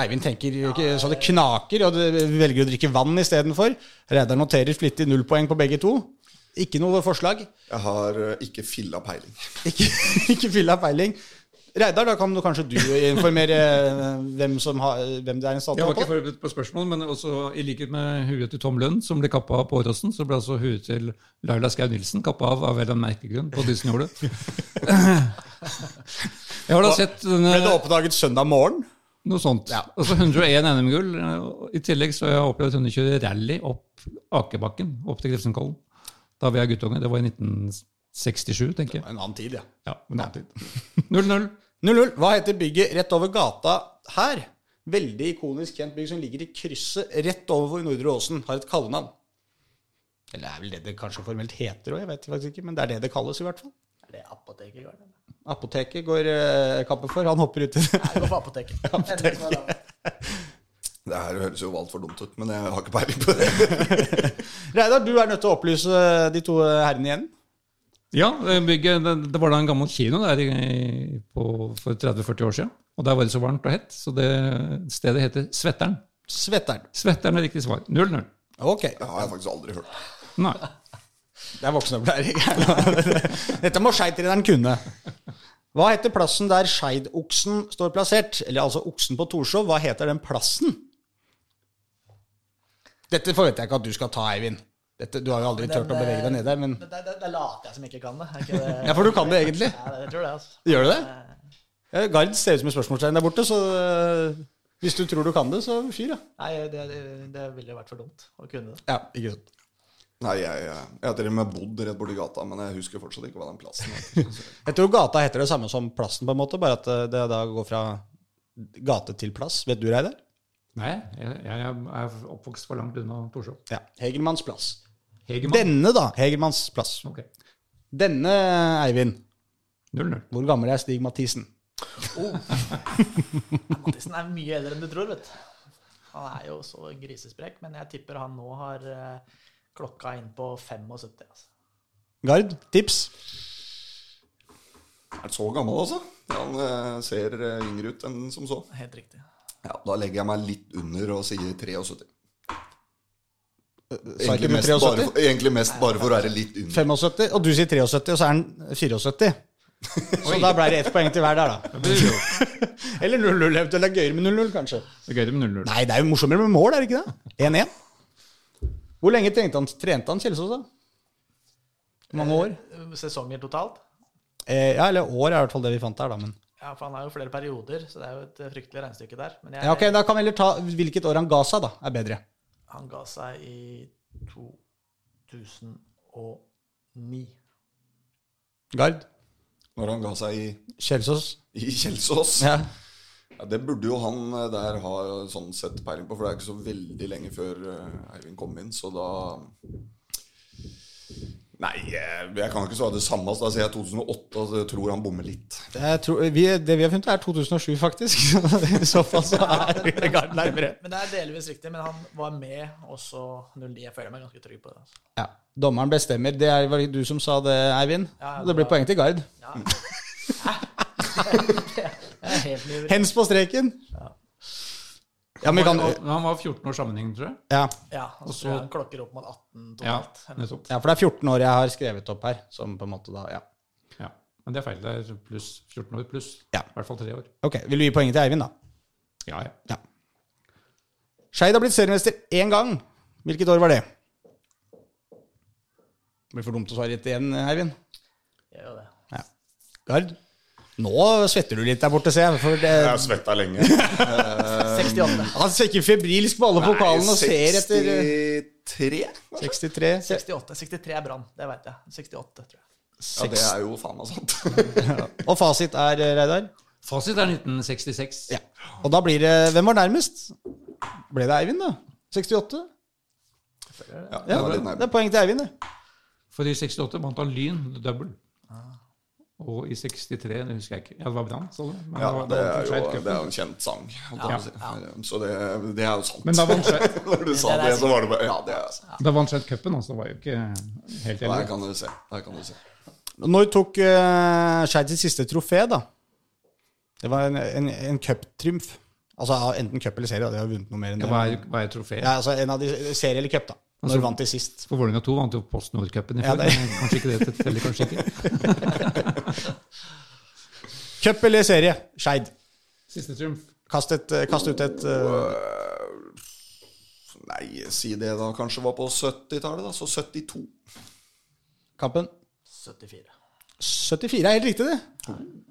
Eivind tenker så det knaker, og det velger å drikke vann istedenfor. Reidar noterer flittig null poeng på begge to. Ikke noe forslag. Jeg har eh, ikke filla peiling. Ikke, ikke fyll peiling. Reidar, da kan du kanskje du informere eh, hvem, som har, hvem det er en Jeg var ikke forberedt på spørsmål, men også i likhet med huet til Tom Lund, som ble kappa av på Åråsen, så ble altså huet til Laila Skau Nilsen kappa av av en merkegrunn på Disney-jordet. Jeg har da sett denne Ble det oppdaget søndag morgen? Noe sånt. Altså 101 NM-gull. I tillegg så har jeg opplevd henne kjøre rally opp Akebakken, opp til Grefsenkollen. Da var jeg guttunge. Det var i 1967, tenker jeg. En annen tid, ja. Ja, en annen tid. 0-0. 0-0. Hva heter bygget rett over gata her? Veldig ikonisk kjent bygg som ligger i krysset rett over Nordre Åsen. Har et kallenavn. Eller det er vel det det kanskje formelt heter òg, jeg vet faktisk ikke. Men det er det det kalles, i hvert fall. Er det apoteket? Går det? Apoteket går eh, kappen for. Han hopper uti Nei, går på apoteket. apoteket. Det her høres jo altfor dumt ut, men jeg har ikke peiling på det. Reidar, du er nødt til å opplyse de to herrene igjen. Ja, det, bygget, det, det var da en gammel kino der i, på, for 30-40 år siden. Og der var det så varmt og hett, så det stedet heter Svetteren. Svetteren. Svetteren er riktig svar. 0-0. Ok. Det har jeg faktisk aldri hørt. Nei. Det er voksenopplæring. Dette må Skeid-treneren kunne. Hva heter plassen der Skeid-oksen står plassert? Eller altså oksen på Torshov. Hva heter den plassen? Dette forventer jeg ikke at du skal ta, Eivind. Dette, du har jo aldri Men turt å bevege deg ned der, men Det, det, det later jeg som ikke kan det. Er ikke det? Ja, for du kan det egentlig. Ja, jeg tror det, altså. Gjør du det? Ja, Gard ser ut som et spørsmålstegn der borte, så øh, hvis du tror du kan det, så fyr, ja. Nei, det, det, det ville vært for dumt å kunne det. Ja, ikke sant. Nei, jeg, jeg, jeg har til og med bodd rett borti gata, men jeg husker fortsatt ikke hva den plassen heter. Jeg tror gata heter det samme som plassen, på en måte, bare at øh, det da går fra gate til plass. Vet du, Reidar? Nei, jeg, jeg er oppvokst for langt unna Torshov. Ja. Hegelmanns plass. Hegemann. Denne, da. Hegermanns plass. Okay. Denne, Eivind. 0-0. Hvor gammel er Stig Mathisen? Mathisen er mye eldre enn du tror, vet du. Han er jo så grisesprek, men jeg tipper han nå har eh, klokka inn på 75. Altså. Gard, tips? Er han så gammel, altså? Han eh, ser eh, yngre ut enn som så. Helt riktig. Ja, Da legger jeg meg litt under og sier 73. Sa Egentlig mest, bare, for- egentlig mest bare for å være litt under. 75, og du sier 73, og så er han 74. Så da ble det ett poeng til hver der, da. Eller 0-0, Eller Det er gøyere med 0-0, kanskje. det er gøyere med 0-0. Nei, det er jo morsommere med mål, er det ikke det? 1-1. Hvor lenge trente han, trente han Kjelsås, da? Hvor mange år? Sesonger totalt? Eh, ja, eller år er i hvert fall det vi fant der, da. Men. Ja, for han har jo flere perioder, så det er jo et eh, fryktelig regnestykke der. Men jeg, Ja, ok, Da kan vi heller ta hvilket år han ga seg, da. Er bedre. Han ga seg i 2009. Gard? Når han ga seg i, Kjelsås? i Kjelsås. Ja. Ja, det burde jo han eh, der ha sånn sett peiling på, for det er ikke så veldig lenge før eh, Eivind kom inn, så da Nei, eh, jeg kan ikke svare det samme, så da sier jeg 2008, og så tror han bommer litt. Jeg tror, vi, det vi har funnet, er 2007, faktisk. I så fall så er Gard nærmere. Men det er delvis riktig, men han var med også 09. Jeg føler meg ganske trygg på det. Altså. Ja, Dommeren bestemmer. Det er vel du som sa det, Eivind? Ja, det blir det var- poeng til Gard. Ja. det er helt Hens på streken. Ja, men vi kan Han, han var 14 år sammenheng, tror jeg. ja. Ja, og så så- han klokker opp mot 18 Ja, totalt. Ja, ja, for det er 14 år jeg har skrevet opp her. Som på en måte da, ja. Ja. Men det er feil. Det er pluss 14 år pluss. Ja. I hvert fall tre år. Ok, Vil du gi poenget til Eivind, da? Ja, ja. Ja. Skeid har blitt seriemester én gang. Hvilket år var det? Det blir for dumt å svare rett igjen, Eivind. Jeg Gjør det. Ja. Gard? Nå svetter du litt der borte, ser jeg. For det, Jeg har svetta lenge. 68. han sjekker febrilsk på alle pokalene og ser etter 63? 63. 68. 63 er Brann, det veit jeg. 68, tror jeg. Ja, det er jo faen meg sant. Og fasit er, eh, Reidar? Fasit er 1966. Ja. Og da blir det Hvem var nærmest? Ble det Eivind, da? 68? Ja, det Ja, det det er poeng til Eivind, det. Fordi 68 vant han Lyn double. Og i 63 det husker jeg ikke. Ja, det var Brann, sa du? Men Ja, var- det var er jo det er jo en kjent sang. Ja, på. Så det, det er jo sant. Men da vant Skeid Når du sa Det så var det bare Ja, det er sant. da vant Skeid cupen, altså. Det var jo ikke helt Der enig. kan du se. Der kan du se. Når tok uh, Skeid sitt siste trofé, da? Det var en, en, en cuptriumf. Altså enten cup eller serie. da. De har vunnet noe mer enn Ja, det. hva er, hva er trofé? Ja, altså en av de Serie eller cup, da. Når Altså- vant de sist? For Vålerenga 2 vant jo Post Nord-cupen i fjor. Ja, Kanskje ikke det tilfeldig, kanskje ikke. Cup eller serie? Skeid. Siste triumf. Kast, et, eh, kast ut et uh... Nei, si det da kanskje var på 70-tallet, da. Så 72. kampen. 74. 74 er helt riktig, det.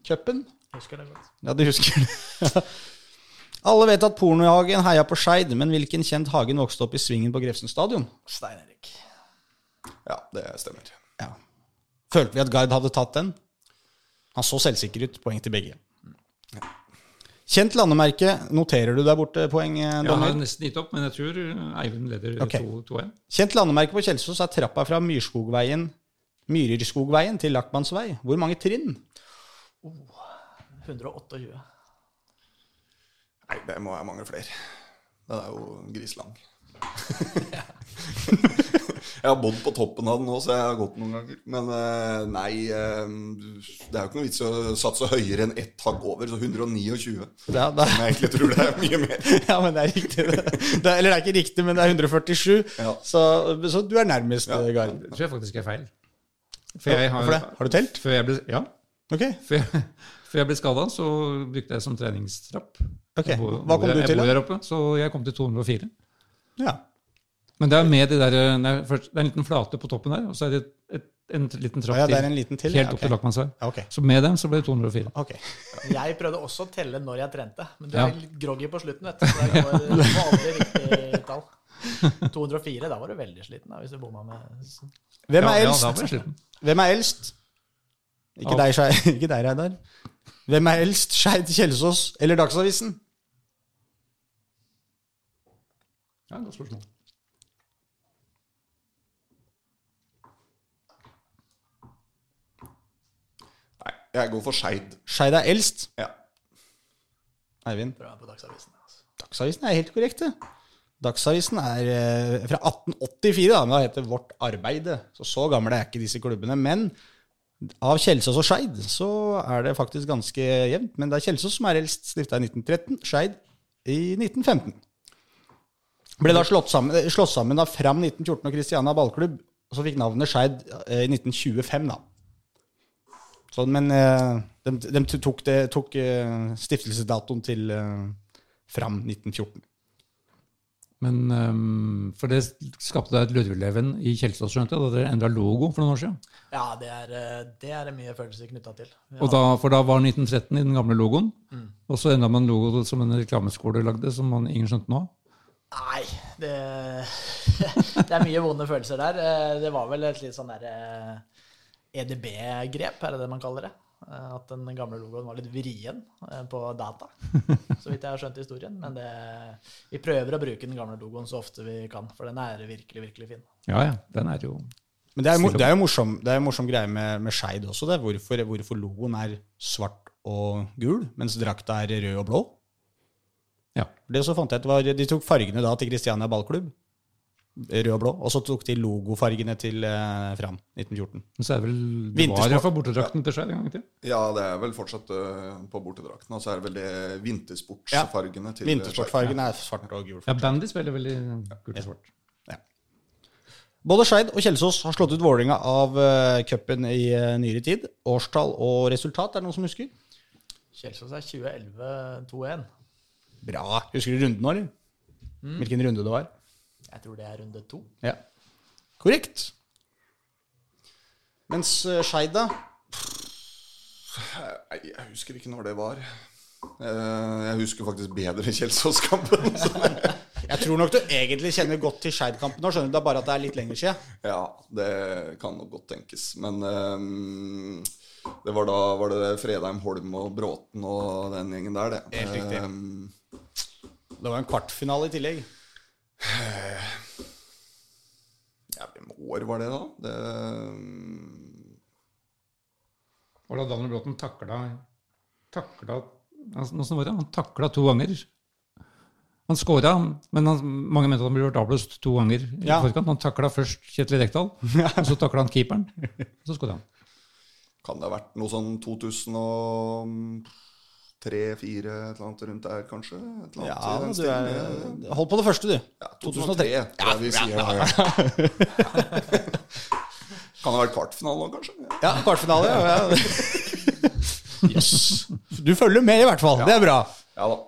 Cupen. Husker det godt. Ja, du husker det. Alle vet at Pornohagen heia på Skeid, men hvilken kjent Hagen vokste opp i svingen på Grefsen stadion? Stein Erik. Ja, det stemmer. Ja. Følte vi at Gard hadde tatt den? Han så selvsikker ut. Poeng til begge. Kjent landemerke. Noterer du der borte poeng, Ja, Jeg har nesten gitt opp, men jeg tror Eivind leder Ok. 2-1. Kjent landemerke på Kjelsås er trappa fra Myrskogveien Myrerskogveien til Lackmannsvei. Hvor mange trinn? 128. Nei, det må være mange flere. Den er jo griselang. jeg har bodd på toppen av den nå, så jeg har gått noen ganger. Men eh, nei, eh, det er jo ikke noe vits i å satse høyere enn ett hakk over, så 129. Ja, det er, Men jeg egentlig tror det er mye mer. ja, men det er riktig. Det. Det er, eller det er ikke riktig, men det er 147. Ja. Så, så du er nærmest, Ja. Gard. Det tror jeg faktisk er feil. For jeg Hvorfor det? Har du telt? Før jeg ble, ja. Ok. Før jeg, før jeg ble skada, så brukte jeg som treningstrapp. Ok. Hva kom du jeg bor der her oppe, så jeg kom til 204. Ja. Men det er med de der, det er, først, det er en liten flate på toppen der, og så er det et, et, en liten trapp ja, det er en liten til. Helt opp til Lakkmannsvei. Okay. Så med dem så ble det 204. Ok. Jeg prøvde også å telle når jeg trente, men du Ja. er litt groggy på slutten. vet du. Så det går aldri riktig tall. 204, da var du veldig sliten da, hvis du bomma med Hvem er eldst? Hvem er eldst? Ikke deg, ikke deg, Reidar. Hvem er eldst? Skeid, Kjelsås eller Dagsavisen? Ja, godt spørsmål. Nei, jeg går for Skeid. Skeid er eldst. Ja. Eivind? bra på Dagsavisen. Altså. Dagsavisen er helt korrekt, det. Dagsavisen er eh, fra 1884, da, men da heter Vårt Arbeide. Så så gamle er ikke disse klubbene. Men av Kjelsås og Skeid så er det faktisk ganske jevnt. Men det er Kjelsås som er eldst, stifta i 1913. Skeid i 1915. Ble da slått sammen, eh, slått sammen av Fram 1914 og Christiana ballklubb. Og så fikk navnet Skeid eh, i 1925, da. Så, men eh, de, de tok, det, tok stiftelsesdatoen til Fram 1914. Men um, For det skapte deg et Lødveleven i Kjelsås, skjønte jeg, da dere endra logo for noen år siden. Ja, det er, det er mye følelser knytta til. Ja. Og da, for da var 1913 i den gamle logoen, og så endra man logo som en reklameskole lagde, som man ingen skjønte nå. Nei, det, det er mye vonde følelser der. Eh, Det var vel et litt sånn der eh, EDB-grep, er det det man kaller det? Eh, At den gamle logoen var litt vrien på data, så vidt jeg har skjønt historien. Men det, vi prøver å bruke den gamle logoen så ofte vi kan, for den er virkelig, virkelig fin. Ja, ja, den er jo Men det er, jo det er jo morsom, det er morsom greie med, med Skeid også, det. Hvorfor, hvorfor logoen er svart og gul, mens drakta er rød og blå. Ja. Det så fant jeg var, De tok fargene da til Christiania ballklubb, rød og blå, og så tok de logofargene til eh, Fram 1914. Men så er det vel Det var iallfall bortedrakten til Skeid en gang til. Ja, det er vel fortsatt uh, på bortedrakten. Og så er det vel det vintersportsfargene til Vintersportfargene er svart og gul. Ja, bandy spiller veldig gult og svart. Både Skeid og Kjelsås har slått ut Vålerenga av uh, cupen i eh, nyere tid. Årstall og resultat, er det noen som husker? Kjelsås er 2011-2-1. Bra. Husker du runden nå, eller? Hvilken runde det var? Jeg tror det er runde to. Ja. Korrekt. Mens uh, Skeid, da? Jeg husker ikke når det var. Eh, Jeg husker faktisk bedre Kjelsås-kampen. Jeg tror nok du egentlig kjenner godt til Skeid-kampen nå. skjønner du, Det er bare at det er litt lenger siden. Ja, det kan nok godt tenkes. Men um, det var da var det Fredheim, Holm og Bråten og den gjengen der, det. Helt riktig. Ehm, Det var en kvartfinale i tillegg. ja, hvem år var det, da? Det, Var det da Daniel Bråten takla takla altså, Åssen var det? Han takla to ganger. Han skåra, men han, mange mente at han ble avblåst to ganger. i Ja. forkant. Han takla først Kjetil Rekdal, og så takla han keeperen. Og så skåra han. kan det ha vært noe sånn 2003-2004, et eller annet rundt der, kanskje? Ja, du er, Hold på det første, du. Ja, 2003, 2003. tror jeg vi sier. Ja, ja. kan det ha vært kvartfinale òg, kanskje? Ja. Ja, kvartfinale. Ja, ja. Yes. Du følger med, i hvert fall. Det er bra. ja da.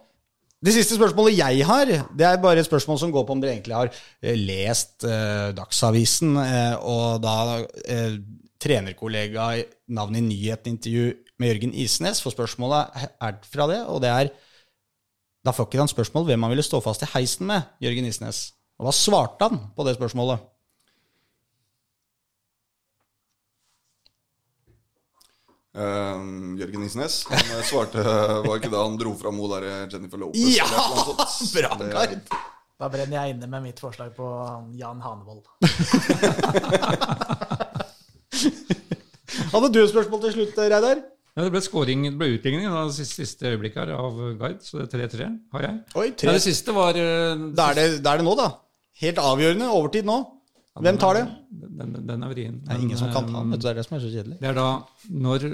Det siste spørsmålet jeg har, det er bare et spørsmål som går på om dere egentlig har eh, lest eh, Dagsavisen, eh, og da eh, trenerkollega i- navnet i nyhetsintervju med Jørgen Isnes, for spørsmålet er fra det, og det er Da får ikke han spørsmål hvem han ville stå fast i heisen med, Jørgen Isnes. Og hva svarte han på det spørsmålet? Ehm, Jørgen Isnes han eh, svarte Var ikke da han dro fram hun der eh, Jennifer Lopez? Ja, bra, Gard! Da brenner jeg inne med mitt forslag på Jan Hanevold. Hadde du et spørsmål til slutt, Reidar? Ja, det ble scoring, det ble utligning i siste, siste øyeblikk her av Gard, så det er 3-3 har jeg. Oi, tre. det siste var eh, Da er, det, da er det nå, da. Helt avgjørende. Overtid nå. Hvem tar det? Den, den er vrien. Det er ingen som kan ta den. Du, Det er det som er så kjedelig. Det er da når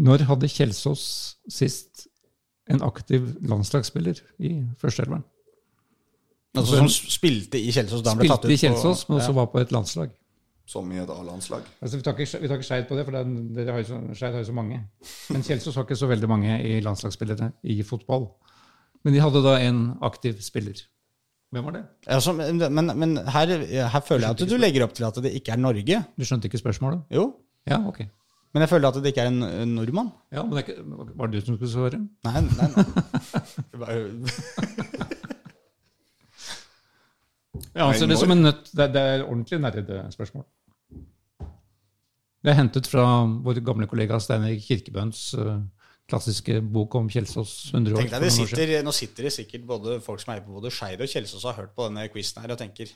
Når hadde Kjelsås sist en aktiv landslagsspiller i førsteelveren? Altså, som spilte i Kjelsås da han ble tatt ut Spilte i Kjelsås, men også ja. var på et landslag. Som i et A-landslag. Altså, vi tar ikke, vi tar ikke Skeid på det, for det har jo så- Skeid har jo så mange. Men Kjelsås har ikke så veldig mange i landslagsspillere i fotball. Men de hadde da en aktiv spiller. Hvem var det? Altså, men men, men her, her føler jeg at du legger opp til at det ikke er Norge. Du skjønte ikke spørsmålet? Jo, Ja, ok. men jeg føler at det ikke er en, en nordmann. Ja, men det er ikke, Var det du som skulle svare? Nei, nei, nei. Jeg anser det som en nøtt. Det, det er ordentlig nerdespørsmål. Det er hentet fra vår gamle kollega Steinar Kirkebønns eh, klassiske bok om Kjelsås 100 år. Tenk deg, sitter, Nå sitter det sikkert både folk som er på både Skeid og Kjelsås og har hørt på denne quizen her og tenker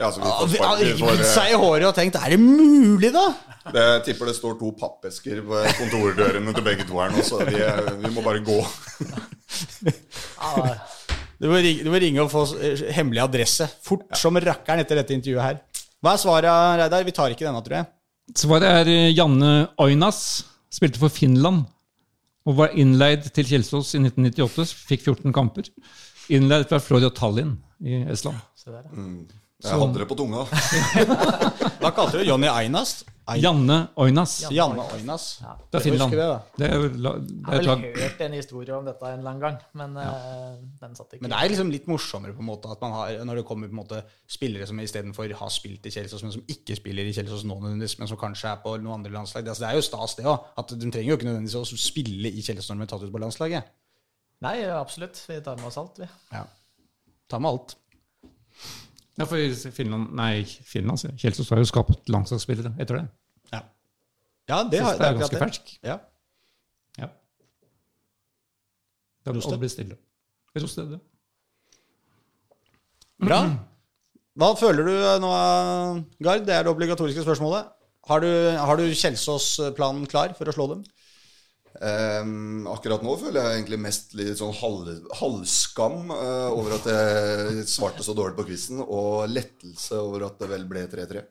Ja, så vi ah, får vi får, rivet eh, seg i håret og tenkt Er det mulig, da? det, Jeg tipper det står to pappesker på kontordørene til begge to her nå, så vi, eh, vi må bare gå. Ja, Du må, ringe, du må ringe og få eh, hemmelig adresse fort som rakkeren etter dette intervjuet her. Hva er svaret, Reidar? Vi tar ikke denne, tror jeg. Svaret er eh, Janne Oinas. Spilte for Finland og var innleid til Kjelsås i 1998. Fikk 14 kamper. Innleid fra Florø Tallinn i Estland. ja. Mm. Jeg hadde det på tunga. da kalte du Jonny Einas? Janne Oinas. Janne Oinas. Ja. Det er Finland. Det, det, er, Det er, Jeg har vel hørt en historie om dette en lang gang, men eh, den satt ikke Men det er liksom litt morsommere på en måte at man har, når det kommer på en måte spillere som istedenfor har spilt i Kjelsås, men som ikke spiller i Kjelsås nå, nødvendigvis, men som kanskje er på noen andre landslag. Det, altså, det er jo stas, det òg. At de trenger jo ikke nødvendigvis å spille i Kjelsås når de er tatt ut på landslaget. Nei, absolutt. Vi tar med oss alt, vi. Ja. Ta med alt. Ja, for Finland Nei, Finland, jeg. Kjelsås har jo skapt landslagsspillere etter det. Ja, ja det, har, det er ganske fersk. Ja. Ja. Det må alle bli stille. Roste, det. Bra. Hva føler du nå, Gard? Det er det obligatoriske spørsmålet. Har du, har du Kjelsås-planen klar for å slå dem? Ehm, akkurat nå føler jeg egentlig mest litt sånn halv, halvskam uh, over at jeg svarte så dårlig på quizen, og lettelse over at det vel ble 3-3.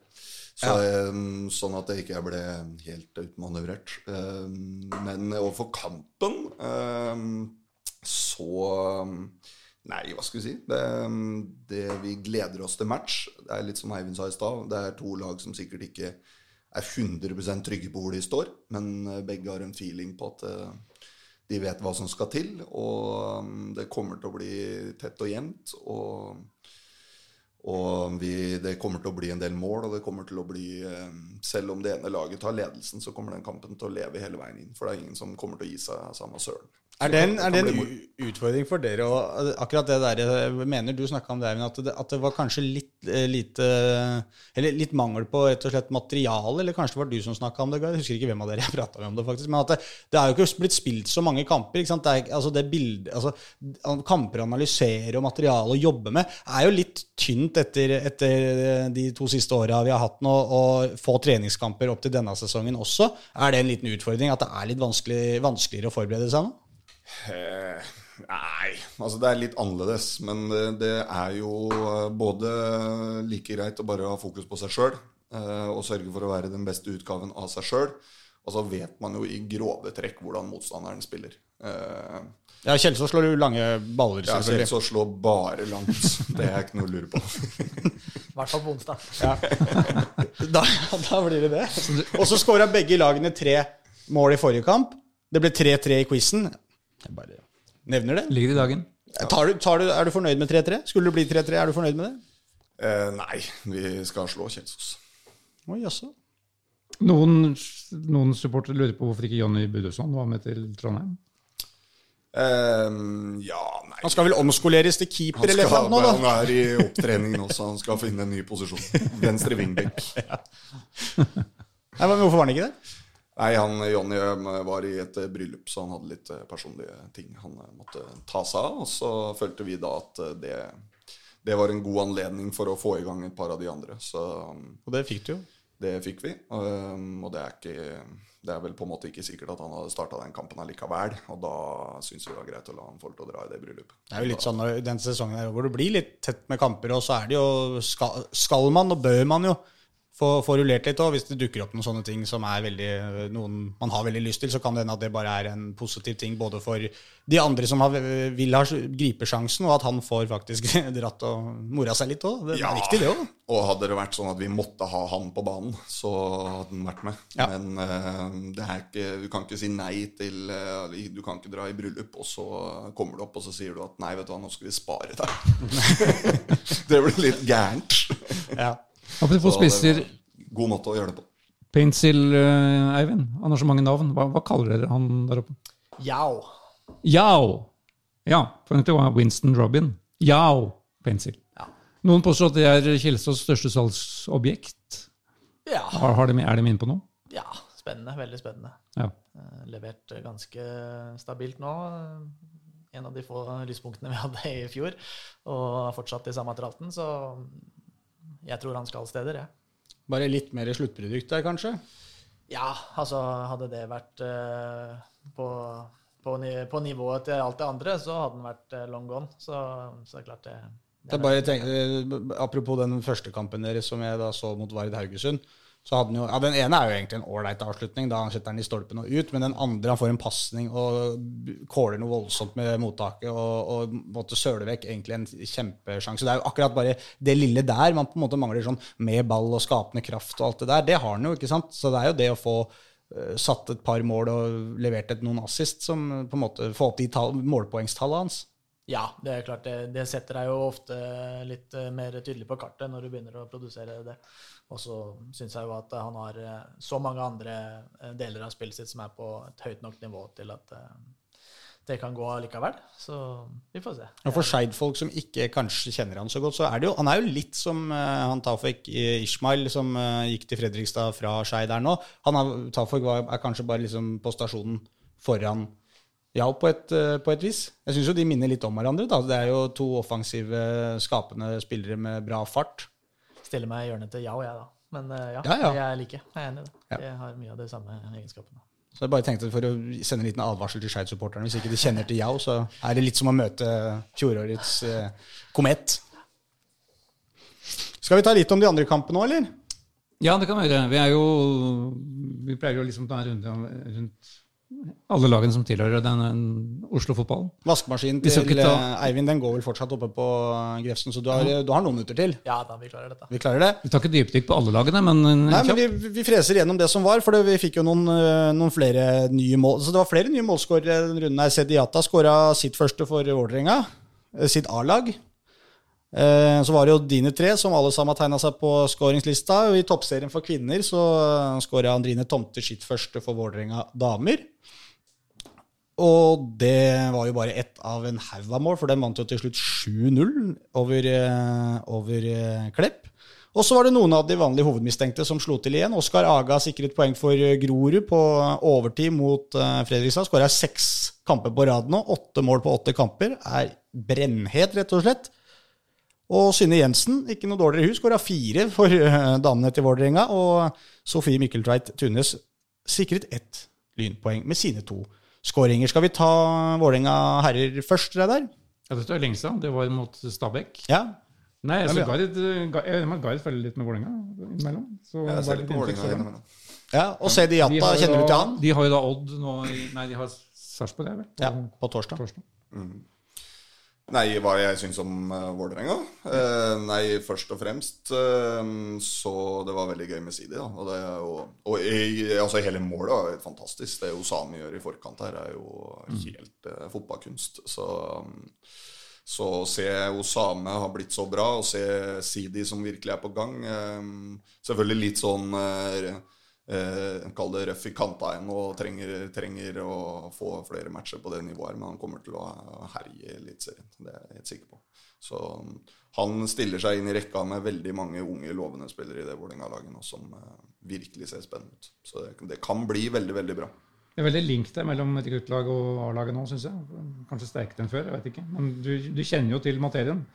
Så, ehm, sånn at jeg ikke ble helt utmanøvrert. Um, men overfor kampen så Nei, hva skal vi si? Det, det Vi gleder oss til match. Det er litt som Eivind sa i stad. Det er to lag som sikkert ikke er 100 trygge på hvor de står, men eh, begge har en feeling på at eh, de vet hva som skal til. Og mm, det kommer til å bli tett og jevnt. Og, og vi, det kommer til å bli en del mål, og det kommer til å bli eh, Selv om det ene laget tar ledelsen, så kommer den kampen til å leve hele veien inn. For det er ingen som kommer til å gi seg samme søren. Er det en, er det en utfordring for dere? Og akkurat det der, jeg mener du snakka om det, at det, at det var kanskje litt, eh, lite Eller litt mangel på rett og slett materiale, eller kanskje det var du som snakka om det? Jeg husker ikke hvem av dere jeg prata med om det, faktisk. Men at det, det er jo ikke blitt spilt så mange kamper. ikke sant? Det er, altså det bildet, altså, kamper å analysere og materiale å jobbe med er jo litt tynt etter, etter de to siste åra vi har hatt nå. Og få treningskamper opp til denne sesongen også. Er det en liten utfordring at det er litt vanskelig, vanskeligere å forberede seg nå? Eh, nei, altså det er litt annerledes. Men det, det er jo eh, både like greit å bare ha fokus på seg sjøl eh, og sørge for å være den beste utgaven av seg sjøl. Og så vet man jo i grove trekk hvordan motstanderen spiller. Eh, Ja, Kjelsås slår jo lange baller, Ja, selvfølgelig. selv så slår bare langt. Det er ikke noe å lure på. I hvert fall på onsdag. Da, da blir det det. Og så skåra begge lagene tre mål i forrige kamp. Det ble 3-3 i quizen. Jeg bare nevner det. Ligger i dagen. Tar du, tar du, er du fornøyd med 3-3? Skulle det bli 3-3, er du fornøyd med det? Eh, nei, vi skal slå Kjelsås. Oi, jaså. Noen, noen supportere lurer på hvorfor ikke Jonny Budøsson var med til Trondheim. Eh, ja, nei Han skal vel omskoleres til keeper eller noe sånt nå, han er i opptrening nå, så han skal finne en ny posisjon. Venstre wingback. Nei, men Hvorfor var han ikke det? Nei, han, Jonny var i et eh, bryllup, så han hadde litt eh, personlige ting han eh, måtte ta seg av. Og så følte vi da at det, det var en god anledning for å få i gang et par av de andre. Så Og det fikk du jo. Det fikk vi, Og, og det er, ikke, det er vel på en måte ikke sikkert at han hadde starta den kampen allikevel. Og da syns vi det var greit å la han få lov til å dra i det bryllupet. Det er jo litt sånn den sesongen her hvor det blir litt tett med kamper, og så er det jo Skal, skal man og bør man jo få, få rullert litt òg. Hvis det dukker opp noen sånne ting som er veldig, noen man har veldig lyst til, så kan det hende at det bare er en positiv ting både for de andre som har, vil ha gripesjansen, og at han får faktisk dratt og mora seg litt òg. Det er viktig, det òg. Og hadde det vært sånn at vi måtte ha han på banen, så hadde han vært med. Ja. Men uh, det er ikke, du kan ikke si nei til uh, Du kan ikke dra i bryllup, og så kommer du opp og så sier du at nei, vet du hva, nå skal vi spare deg. det blir litt gærent. Ja. Apropos spisser. God måte å gjøre det på. Pencil, uh, Eivind. Han har så mange navn. Hva, hva kaller dere han der oppe? Yao. Yao! Ja, for det var Winston Robin. Yao Pencil. Ja. Noen påstår at det er Kjelsås største salgsobjekt. Ja. Har, har de, er de inne på noe? ja. Spennende. Veldig spennende. Ja. Eh, Levert ganske stabilt nå. En av de få lyspunktene vi hadde i fjor, og fortsatt i samme tralten, så jeg tror han skal steder, jeg. Bare litt mer sluttprodukt der, kanskje? Ja, altså hadde det vært uh, på, på, på nivået til alt det andre, så hadde den vært eh, long gone. Så, så det er klart det, Det er bare tenk, eh, apropos den første kampen deres som jeg da så mot Vard Haugesund. Så hadde han jo, ja Den ene er jo egentlig en ålreit avslutning, da han setter den i stolpen og ut. Men den andre, han får en pasning og kåler noe voldsomt med mottaket og, og måtte søle vekk egentlig en kjempesjanse. Det er jo akkurat bare det lille der man på en måte mangler sånn med ball og skapende kraft og alt det der. Det har han jo, ikke sant. Så det er jo det å få eh, satt et par mål og levert et noen assist som på en måte får opp de tall, målpoengstallene hans. Ja, det er klart. Det, det setter deg jo ofte litt eh, mer tydelig på kartet når du begynner å produsere det. Og så syns jeg jo at han har eh, så mange andre eh, deler av spillet sitt som er på et høyt nok nivå til at eh, det kan gå likevel. Så vi får se. Og for Skeid-folk som ikke kanskje kjenner han så godt, så er det jo Han er jo litt som han Tafek Ishmael, som gikk til Fredrikstad fra Skeid der nå. Han Tafek var, er kanskje bare liksom på stasjonen foran Ja, på et, på et vis. Jeg syns jo de minner litt om hverandre. da. Det er jo to offensive, skapende spillere med bra fart. Stiller meg i hjørnet til ja og jeg, da. Men eh, ja, Ja, ja. jeg liker. Jeg er enig i det. Ja. Jeg har mye av de samme egenskapene. Så jeg bare tenkte for å sende en liten advarsel til Skeid-supporterne. Hvis ikke de kjenner til Yao, så er det litt som å møte fjorårets eh, komet. Skal vi ta litt om de andre kampene nå, eller? Ja, det kan vi gjøre. Vi er jo Vi pleier jo liksom å ta en runde rundt alle lagene som tilhører den Oslo-fotballen. Vaskemaskinen til ta- eh, Eivind den går vel fortsatt oppe på Grefsen, så du har, du har noen minutter til. Ja da, vi klarer dette. Vi klarer det? Vi tar ikke dypdykk på alle lagene, men, Nei, men vi, vi freser gjennom det som var, for det, vi fikk jo noen, eh, noen flere nye mål. Så det var flere nye målskårere denne runden. her. Sediata skåra sitt første for Vålerenga, eh, sitt A-lag. Eh, Så var det jo dine tre som alle sammen tegna seg på skåringslista. I toppserien for kvinner så skåra Andrine Tomter sitt første for Vålerenga damer. Og det var jo bare ett av en haug av mål, for den vant jo til slutt 7-0 over, eh, over eh, Klepp. Og så var det noen av de vanlige hovedmistenkte som slo til igjen. Oskar Aga sikret poeng for eh, Grorud på overtid mot eh, Fredrikstad. Skåra seks kamper på rad nå. Åtte mål på åtte kamper. Er brennhet, rett og slett. Og Synne Jensen, ikke noe dårligere hus, skåra fire for eh, damene til Vålerenga. Og Sofie Mikkeltveit Tunes sikret ett lynpoeng med sine to skåringer. Skal vi ta Vålerenga herrer først, Reidar? Ja, dette er lenge siden. Det var mot Stabæk. Ja. Nei, så altså, men ja. Garid, Ga- jeg følger litt med Vålerenga innimellom. Så Jeg ser litt på Vålerenga innimellom. ja. Og Sedi De Jata, kjenner du til han? De har jo da Odd nå i Nei, de har Sarpsborg, det er vel? Ja, på torsdag. torsdag. Nei, hva jeg syns om uh, Vålerenga? Uh, nei, først og fremst uh, så det var veldig gøy med Sidi. Da. Og, det og, og jeg, altså, hele målet var helt fantastisk. Det Osami gjør i forkant her, er jo helt uh, fotballkunst. Så, um, så å se Osame har blitt så bra, og se Sidi som virkelig er på gang um, Selvfølgelig litt sånn eh, eh, Kall det røff i kanta igjen og trenger, trenger å få flere matcher på det nivået men han kommer til å herje Eliteserien. Det er jeg helt sikker på. Så um, han stiller seg inn i rekka med veldig mange unge, lovende spillere i det Vålerenga-laget nå som eh, virkelig ser spennende ut. Så det, det kan bli veldig, veldig bra. Det er veldig link der mellom et og A-laget nå, syns jeg. Kanskje sterkere enn før, jeg vet ikke. Men du, du kjenner jo til materien.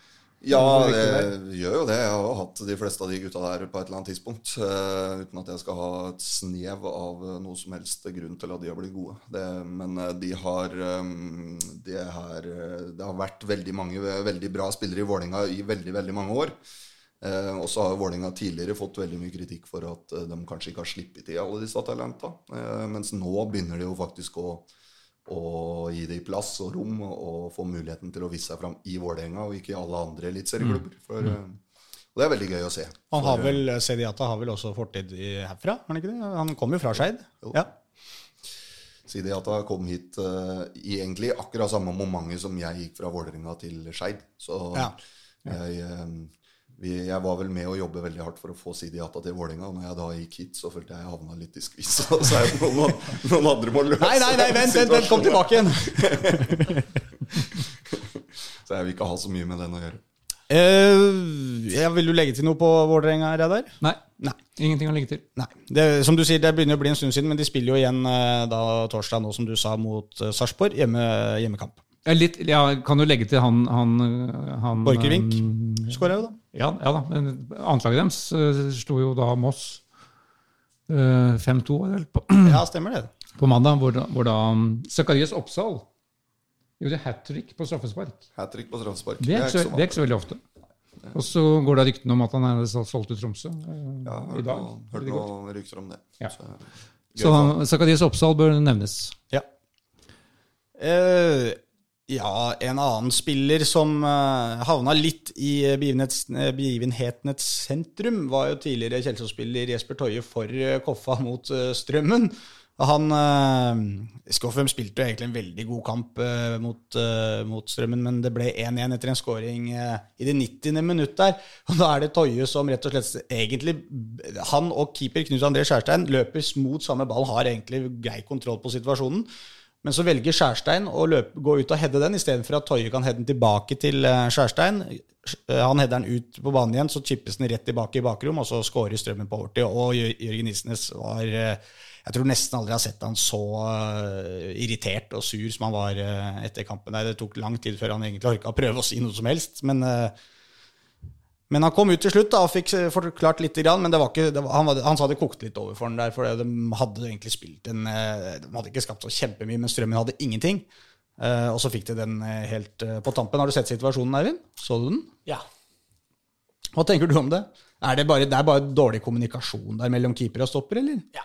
Ja, Det gjør jo det. Jeg har hatt de fleste av de gutta der på et eller annet tidspunkt. Uh, uten at jeg skal ha et snev av eh, noe som helst grunn til at de har blitt gode. Det, men eh, de har, um, de har eh, Det har vært veldig mange veldig bra spillere i Vålinga i veldig, veldig mange år. Uh, og så har Vålinga tidligere fått veldig mye kritikk for at eh, de kanskje ikke har sluppet til alle disse talentene. Uh, mens nå begynner de jo faktisk å og gi dem plass og rom og få muligheten til å vise seg fram i Vålerenga og ikke i alle andre eliteserieklubber. Mm. eh, Og det er veldig gøy å se. Han har eh, vel, Sediata har vel også fortid i herfra, han ikke det? Han kom jo fra Skeid. Ja. Sidi kom hit uh, i egentlig akkurat samme momentet som jeg gikk fra Vålerenga til Skeid. Så Ja. jeg, eh, vi, jeg var vel med å jobbe veldig hardt for å få Sidi Ata til Vålerenga. Og når jeg da gikk hit, så følte jeg jeg havna litt i skvis. Så så er det noen, noen andre må løse Nei, nei, nei, vent, vent, vent, kom tilbake igjen. Så jeg vil ikke ha så mye med den å gjøre. Uh, jeg vil du legge til noe på Vålerenga, Reidar? Nei. Nei. Ingenting å legge til. Nei. Det, som du sier, det begynner å bli en stund siden, men de spiller jo igjen eh, da torsdag, nå som du sa, mot uh, Sarpsborg. Hjemme, hjemmekamp. Ja, litt, ja, kan du legge til han, han, han Borchgrevink um, skåra jo, da. Ja, ja da. Men annetlaget deres uh, slo jo da Moss uh, 5-2 var det vel, på, Ja, stemmer det. på mandag, hvor, da- hvor da um, Zakarias Oppsal gjorde hat trick på straffespark. Hat trick på straffespark. Det er, ikke så, det er ikke så veldig ofte. Og så går det ryktene om at han er solgt til Tromsø uh, Ja, i dag. Hørte hørt noen rykter om det. Ja. Så, Så Zakarias Oppsal bør nevnes. Ja. Eh, ja, en annen spiller som uh, havna litt i eh, eh, begivenhetenes sentrum, var jo tidligere Kjelsås-spiller Jesper Toje for eh, Koffa mot eh, Strømmen. Han Skoffum spilte jo egentlig en veldig god kamp eh, mot, eh, mot Strømmen, men det ble 1-1 etter en scoring eh, i det 90. minutt der. Og da er det Toje som rett og slett egentlig Han og keeper Knut André Skjærstein løper mot samme ball, har egentlig grei kontroll på situasjonen. Men så velger Skjærstein å løpe, gå ut og heade den, istedenfor at Toje kan heade den tilbake til eh, Skjærstein. Eh, Han header den ut på banen igjen, så chippes den rett tilbake i bakrom, og så skårer Strømmen på overtid. Og Jørgen Isnes var eh, Jeg tror nesten aldri har sett han så irritert og sur som han var etter kampen. der. Det tok lang tid før han egentlig orka å prøve å si noe som helst. Men eh, men han kom ut til slutt da, og fikk eh, forklart litt. Men det var ikke, det var, han, var, han sa det kokte litt over for han der. For de hadde egentlig spilt en eh, De hadde ikke skapt så kjempemye, men Strømmen hadde ingenting. Eh, og så fikk de den helt på tampen. Har du sett situasjonen, Eivind? Så du den? Ja. Hva tenker du om det? Er det, bare, det er bare dårlig kommunikasjon der mellom keeper og stopper, eller? ja.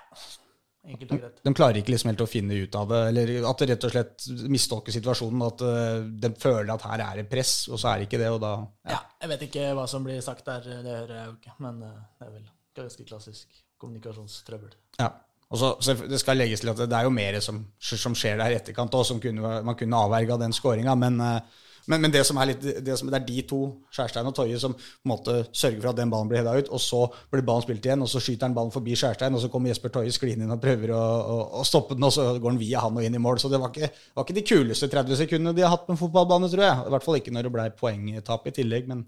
Enkelt og greit. De klarer ikke liksom helt å finne ut av det, eller at det rett og slett mistolker situasjonen. At eh, de føler at her er det press, og så er det ikke det, og da Ja, jeg vet ikke hva som blir sagt der, det hører jeg jo ikke. Men eh, det er vel ganske klassisk kommunikasjonstrøbbel. Ja. Og så, så Det skal legges til at det er jo mer som, som skjer der i etterkant òg, som kunne, man kunne avverga den skåringa. Men, eh, men, men det som er litt, det, som, det er de to, Skjærstein og Toje, som på en måte sørger for at den ballen blir heada ut. Og så blir ballen spilt igjen, og så skyter han ballen forbi Skjærstein, og så kommer Jesper Toje skliende inn og prøver å, å, å stoppe den, og så går han via han og inn i mål. Så det var ikke, var ikke de kuleste 30 sekundene de har hatt på en fotballbane, tror jeg. I hvert fall ikke når det ble poengtap i tillegg. men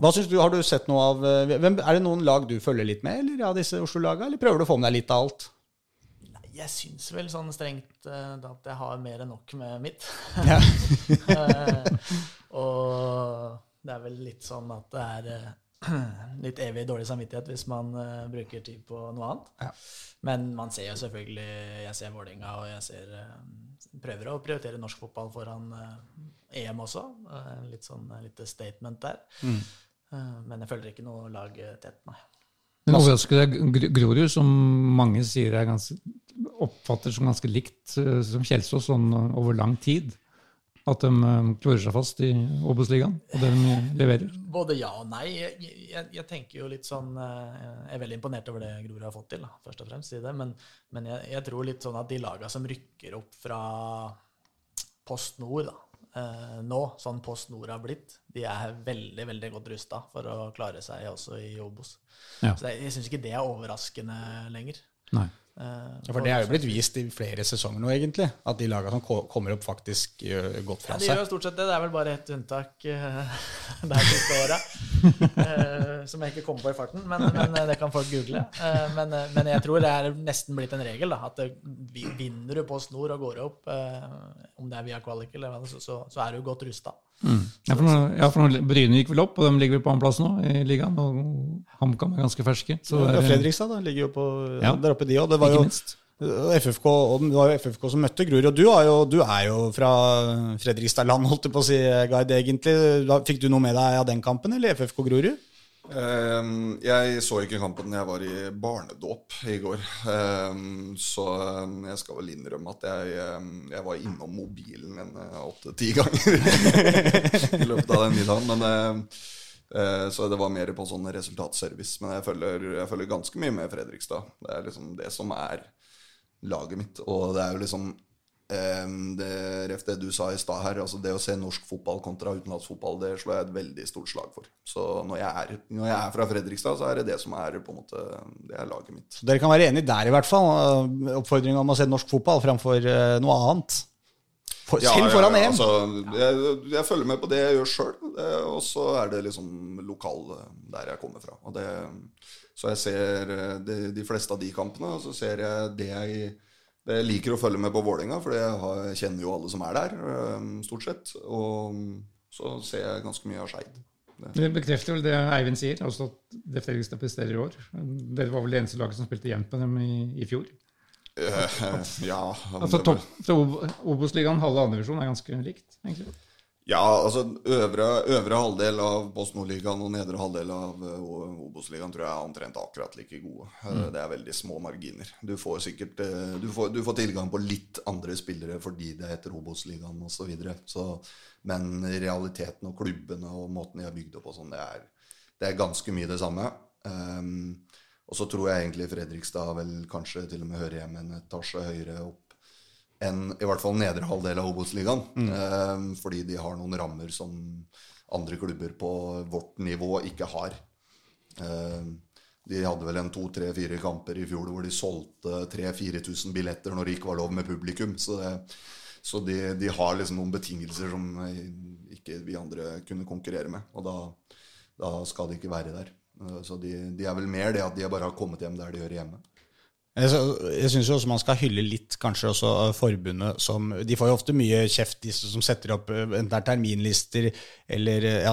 hva synes du, Har du sett noe av eh, hvem, Er det noen lag du følger litt med, eller av disse Oslo-laga, eller prøver du å få med deg litt av alt? Jeg syns vel sånn strengt uh, at jeg har mer enn nok med mitt. Ja. uh, og det er vel litt sånn at det er uh, litt evig dårlig samvittighet hvis man bruker tid på noe annet. Ja. Men man ser jo selvfølgelig Jeg ser Vålerenga, og jeg ser prøver å prioritere norsk fotball foran EM også. Litt sånn lite statement der. Eh, men jeg følger ikke noe lag tett, nei. Men overrasker det Gr- Grorud, som mange sier er ganske, oppfatter som ganske likt eh, som Kjelsås sånn eh, over lang tid? At de eh, klorer seg fast i Obos-ligaen, og det de leverer? Både ja og nei. Jeg, jeg, jeg tenker jo litt sånn Jeg er veldig imponert over det Grorud har fått til, da, først og fremst. i det, Men, men jeg, jeg tror litt sånn at de laga som rykker opp fra Post Nord da, eh, nå, sånn Post Nord har blitt, de er veldig veldig godt rusta for å klare seg også i Obos. Ja. Så jeg, jeg syns ikke det er overraskende lenger. Nei. Eh, Ja, For det er jo blitt vist i flere sesonger nå, egentlig. At de lagene som kommer opp, faktisk gjør godt Ja, de gjør jo stort sett det. Det er vel bare ett unntak uh, det her siste året. uh, som jeg ikke kommer på i farten, men, men eh, det kan folk google. Uh, men, eh, men jeg tror det er nesten blitt en regel. da, At det, vinner du på snor og går opp, eh, om det er via kvalik eller hva, så, så, så er du godt rusta. Ja, for, nå, ja, for nå, Bryne gikk vel opp, og de ligger vel på annenplass nå i ligaen. Og HamKam er ganske ferske. Så Ja, er- Fredrikstad da, ligger jo på Ja. der oppe, de òg. Var Ikke jo. FFK, og det var jo FFK som møtte Grorud. Og du er, jo, du er jo fra Fredrikstadland, holdt jeg på å si, Gard, egentlig. Da, fikk du noe med deg av den kampen, eller FFK Grorud? Ehm, jeg så ikke kampen. Jeg var i barnedåp i går. Ehm, så ehm, jeg skal vel innrømme at jeg, jeg var innom mobilen en eh, åtte-ti ganger i løpet av den middagen. Men, så det var mer på sånn resultatservice. Men jeg følger, jeg følger ganske mye med Fredrikstad. Det er liksom det som er laget mitt. Og det er jo liksom ehm, det, det du sa i stad her, altså det å se norsk fotball kontra utenlandsfotball, det slår jeg et veldig stort slag for. Så når jeg er, når jeg er fra Fredrikstad, så er det det som er på en måte Det er laget mitt. Så dere kan være enige der, i hvert fall. Oppfordring om å se norsk fotball framfor eh, noe annet. For, Ja, selv foran ja, EM. Altså, jeg, jeg følger med på det jeg gjør sjøl, og så er det liksom lokal eh, der jeg kommer fra. Og det, så jeg ser eh, de, de fleste av de kampene, og så ser jeg det jeg det jeg liker å følge med på Vålerenga, for jeg, har, jeg kjenner jo alle som er der, eh, stort sett. Og så ser jeg ganske mye av Skeid. Det bekrefter vel det Eivind sier, altså at det Fredrikstad presterer i år. Dere var vel det eneste laget som spilte jevnt med dem i, i fjor. Eh, ja, Altså topp, Ob- Obos-ligaen, halve andredivisjon, er ganske likt, egentlig. Ja, altså øvre, øvre halvdel av Post-Nord-ligaen og nedre halvdel av eh, Obos-ligaen tror jeg er omtrent akkurat like gode. Eh, Det er veldig små marginer. Du får sikkert du får, du får tilgang på litt andre spillere fordi det heter Obos-ligaen osv. Så videre. så, men realiteten og klubbene og måten de er bygd opp og sånn, det er, det er ganske mye det samme. Um, og så tror jeg egentlig Fredrikstad vel kanskje til og med hører hjemme en etasje høyere opp enn i hvert fall nedre halvdel av Obos-ligaen. Eh, fordi de har noen rammer som andre klubber på vårt nivå ikke har. Eh, de hadde vel en to, tre, fire kamper i fjor hvor de solgte 3000-4000 billetter når det ikke var lov med publikum. Så, det, så de, de har liksom noen betingelser som eh, ikke vi andre kunne konkurrere med. Og da, da skal de ikke være der. Eh, Så de, de er vel mer det at de bare har kommet hjem der de hører hjemme. Jeg, jeg syns også man skal hylle litt kanskje også forbundet som De får jo ofte mye kjeft, disse som setter opp eh, er terminlister eller eh, ja,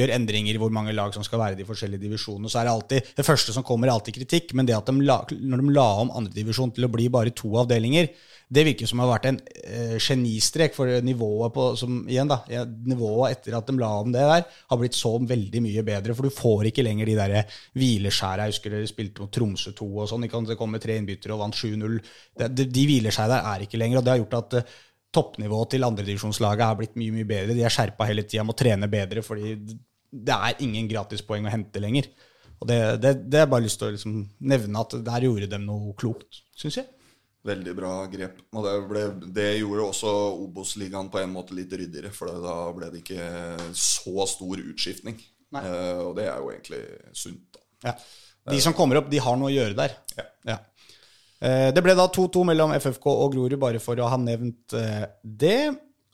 gjør endringer i hvor mange lag som skal være i de forskjellige divisjonene. Så er det alltid Det første som kommer, er alltid kritikk, men det at de la, når de la om andredivisjon til å bli bare to avdelinger, det virker som å ha vært en eh, genistrek for nivået på som, igjen da, nivået etter at de la om det der, har blitt så veldig mye bedre. For du får ikke lenger de der hvileskjæra. Jeg husker dere spilte mot Tromsø 2 og sånn. Det kom med tre innbyttere og vant 7-0. De, de hvileskjæra der er ikke lenger. og Det har gjort at eh, toppnivået til andredivisjonslaget har blitt mye mye bedre. De er skjerpa hele tida, må trene bedre, fordi det er ingen gratispoeng å hente lenger. Og det, det, det har jeg bare lyst til å liksom nevne at der gjorde de noe klokt, syns jeg. Veldig bra grep. Og det, ble, det gjorde også Obos-ligaen på en måte litt ryddigere, for da ble det ikke så stor utskiftning. Eh, og det er jo egentlig sunt. Ja. De som kommer opp, de har noe å gjøre der. Ja. Eh, Det ble da 2-2 mellom FFK og Grorud, bare for å ha nevnt eh, det.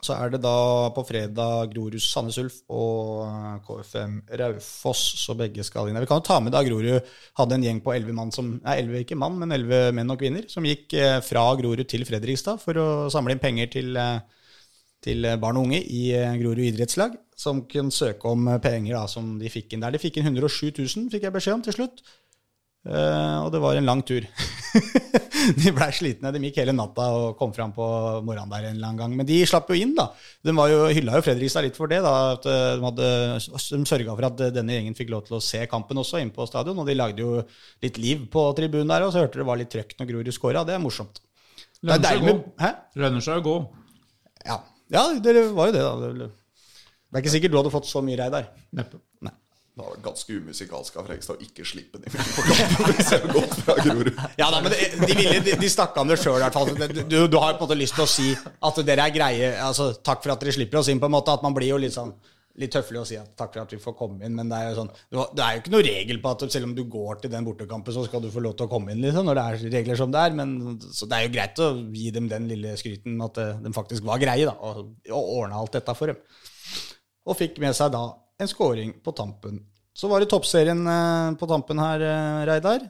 Så er det da på fredag Grorud Sandnes Ulf og eh, KFM Raufoss, så begge skal inn. Vi kan jo ta med da Grorud hadde en gjeng på 11 mann som Nei, 11 ikke mann, men 11 menn og kvinner, som gikk eh, fra Grorud til Fredrikstad for å samle inn penger til eh, til barn og unge i Grorud idrettslag, som kunne søke om penger da, som de fikk inn der. De fikk inn 107 000, fikk jeg beskjed om til slutt. Eh, og det var en lang tur. de blei slitne. De gikk hele natta og kom fram på morgenen der en eller annen gang. Men de slapp jo inn, da. De var jo, hylla jo Fredrikstad litt for det. da, at eh, De, hadde, de sørga for at denne gjengen fikk lov til å se kampen også inne på stadion. Og de lagde jo litt liv på tribunen der, og så hørte det var litt trøkk når Grorud scora. Det er morsomt. Er Lønner seg å gå. Lønner seg å gå. Ja, ja det var jo det, da. Det er ikke sikkert du hadde fått så mye rei der. Neppe. Nei. Det var ganske umusikalsk av Fredrikstad å ikke slippe dem på kampen. Ja da, men de, ville, de, de snakka om det sjøl, i hvert fall. Du, du har på en måte lyst til å si at dere er greie. altså Takk for at dere slipper oss inn, på en måte. At man blir jo litt sånn litt tøffelig å si at takk for at vi får komme inn, men det er jo sånn Det er jo ikke noe regel på at selv om du går til den bortekampen, så skal du få lov til å komme inn, liksom, når det er regler som det er. Men så det er jo greit å gi dem den lille skryten at eh, de faktisk var greie, da, og, og ordna alt dette for dem. Og fikk med seg da en scoring på tampen. Så var det toppserien eh, på tampen her, eh, Reidar.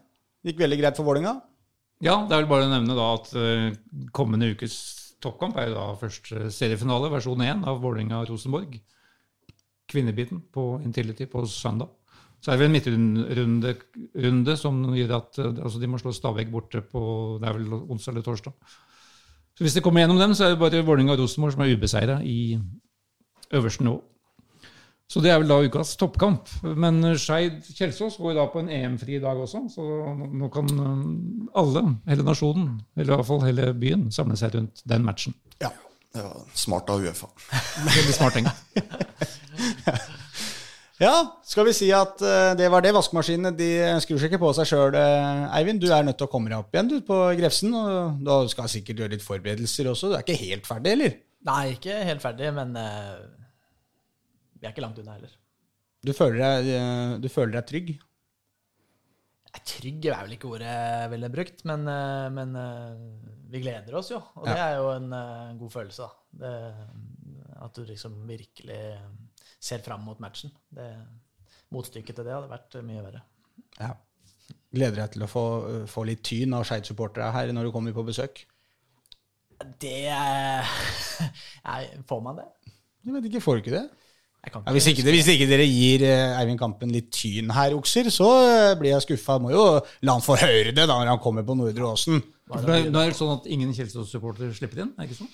Gikk veldig greit for Vålinga. Ja, det er vel bare å nevne da at eh, kommende ukes toppkamp er jo da først eh, seriefinale, versjon 1 av Vålerenga-Rosenborg. Kvinnebiten på Intility på søndag. Så er det vel en midtrunde runde som gjør at altså de må slå Stabæk borte på det er vel onsdag eller torsdag. Så hvis det kommer gjennom dem, så er det bare Vålerenga og Rosenborg som er ubeseira i øverste nivå. Så det er vel da ukas toppkamp. Men Skeid Kjelsås går da på en EM-fri dag også, så nå kan eh, alle, hele nasjonen, eller i hvert fall hele byen, samle seg rundt den matchen. Ja. Ja, smart av Uefa. Veldig smart tenkt. Ja, skal vi si at eh, det var det. Vaskemaskinene de skrur seg ikke på seg sjøl, Eivind. Du er nødt til å komme deg opp igjen du, på Grefsen. og Du skal sikkert gjøre litt forberedelser også. Du er ikke helt ferdig, eller? Nei, ikke helt ferdig, men eh, vi er ikke langt unna heller. Du føler deg, eh, du føler deg trygg? Trygg er vel ikke ordet jeg ville brukt, men, eh, men eh, vi gleder oss jo. Og Ja. det er jo en en god følelse. Det, at du liksom virkelig ser fram mot matchen. Det, motstykket til det hadde vært mye verre. Ja. Gleder deg til å få, få litt tyn av Skeid-supportere her når du kommer på besøk? Det er, Får man det? Jeg vet ikke, får du ikke det? Kan Ja, hvis, ikke, hvis ikke dere gir eh, Eivind Kampen litt tyn her, okser, så eh, blir jeg skuffa. Må jo la han få høre det da når han kommer på Nordre Åsen. Er- Nå er det sånn at ingen Kjelsås-supporter slipper inn, er det ikke sånn?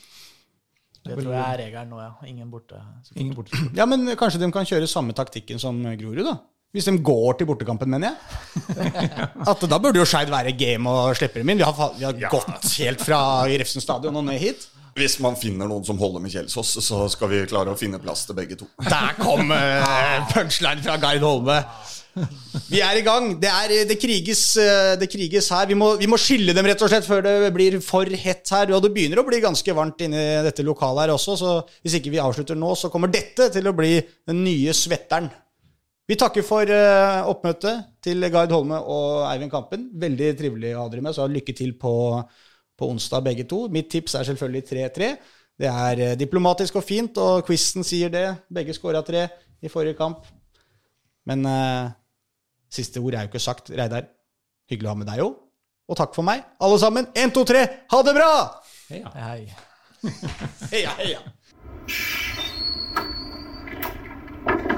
Det tror jeg er regelen nå, ja. Ingen borte. Ingen borte. Ja, men kanskje de kan kjøre samme taktikken som Grorud, da? Hvis de går til bortekampen, mener jeg. At Da burde jo Skeid være game og slippe dem inn. Vi har, vi har gått helt fra Refsen stadion og ned hit. Hvis man finner noen som holder med Kjelsås, så skal vi klare å finne plass til begge to. Der kom uh, punchline fra Gard Holme. Vi er i gang. Det, er, det, kriges, eh, det kriges her. Vi må, vi må skille dem rett og slett før det blir for hett her. Og det begynner å bli ganske varmt inni dette lokalet her også, så hvis ikke vi avslutter nå, så kommer dette til å bli den nye svetteren. Vi takker for eh, oppmøtet til Gard Holme og Eivind Kampen. Veldig trivelig å ha dere med, så lykke til på, på onsdag begge to. Mitt tips er selvfølgelig 3-3. Det er eh, diplomatisk og fint, og quizen sier det. Begge skåra tre i forrige kamp. Men eh, siste ord er jo ikke sagt. Reidar, hyggelig å ha med deg òg. Og takk for meg, alle sammen. Én, to, tre, ha det bra! Heia. Hei. Heia, heia.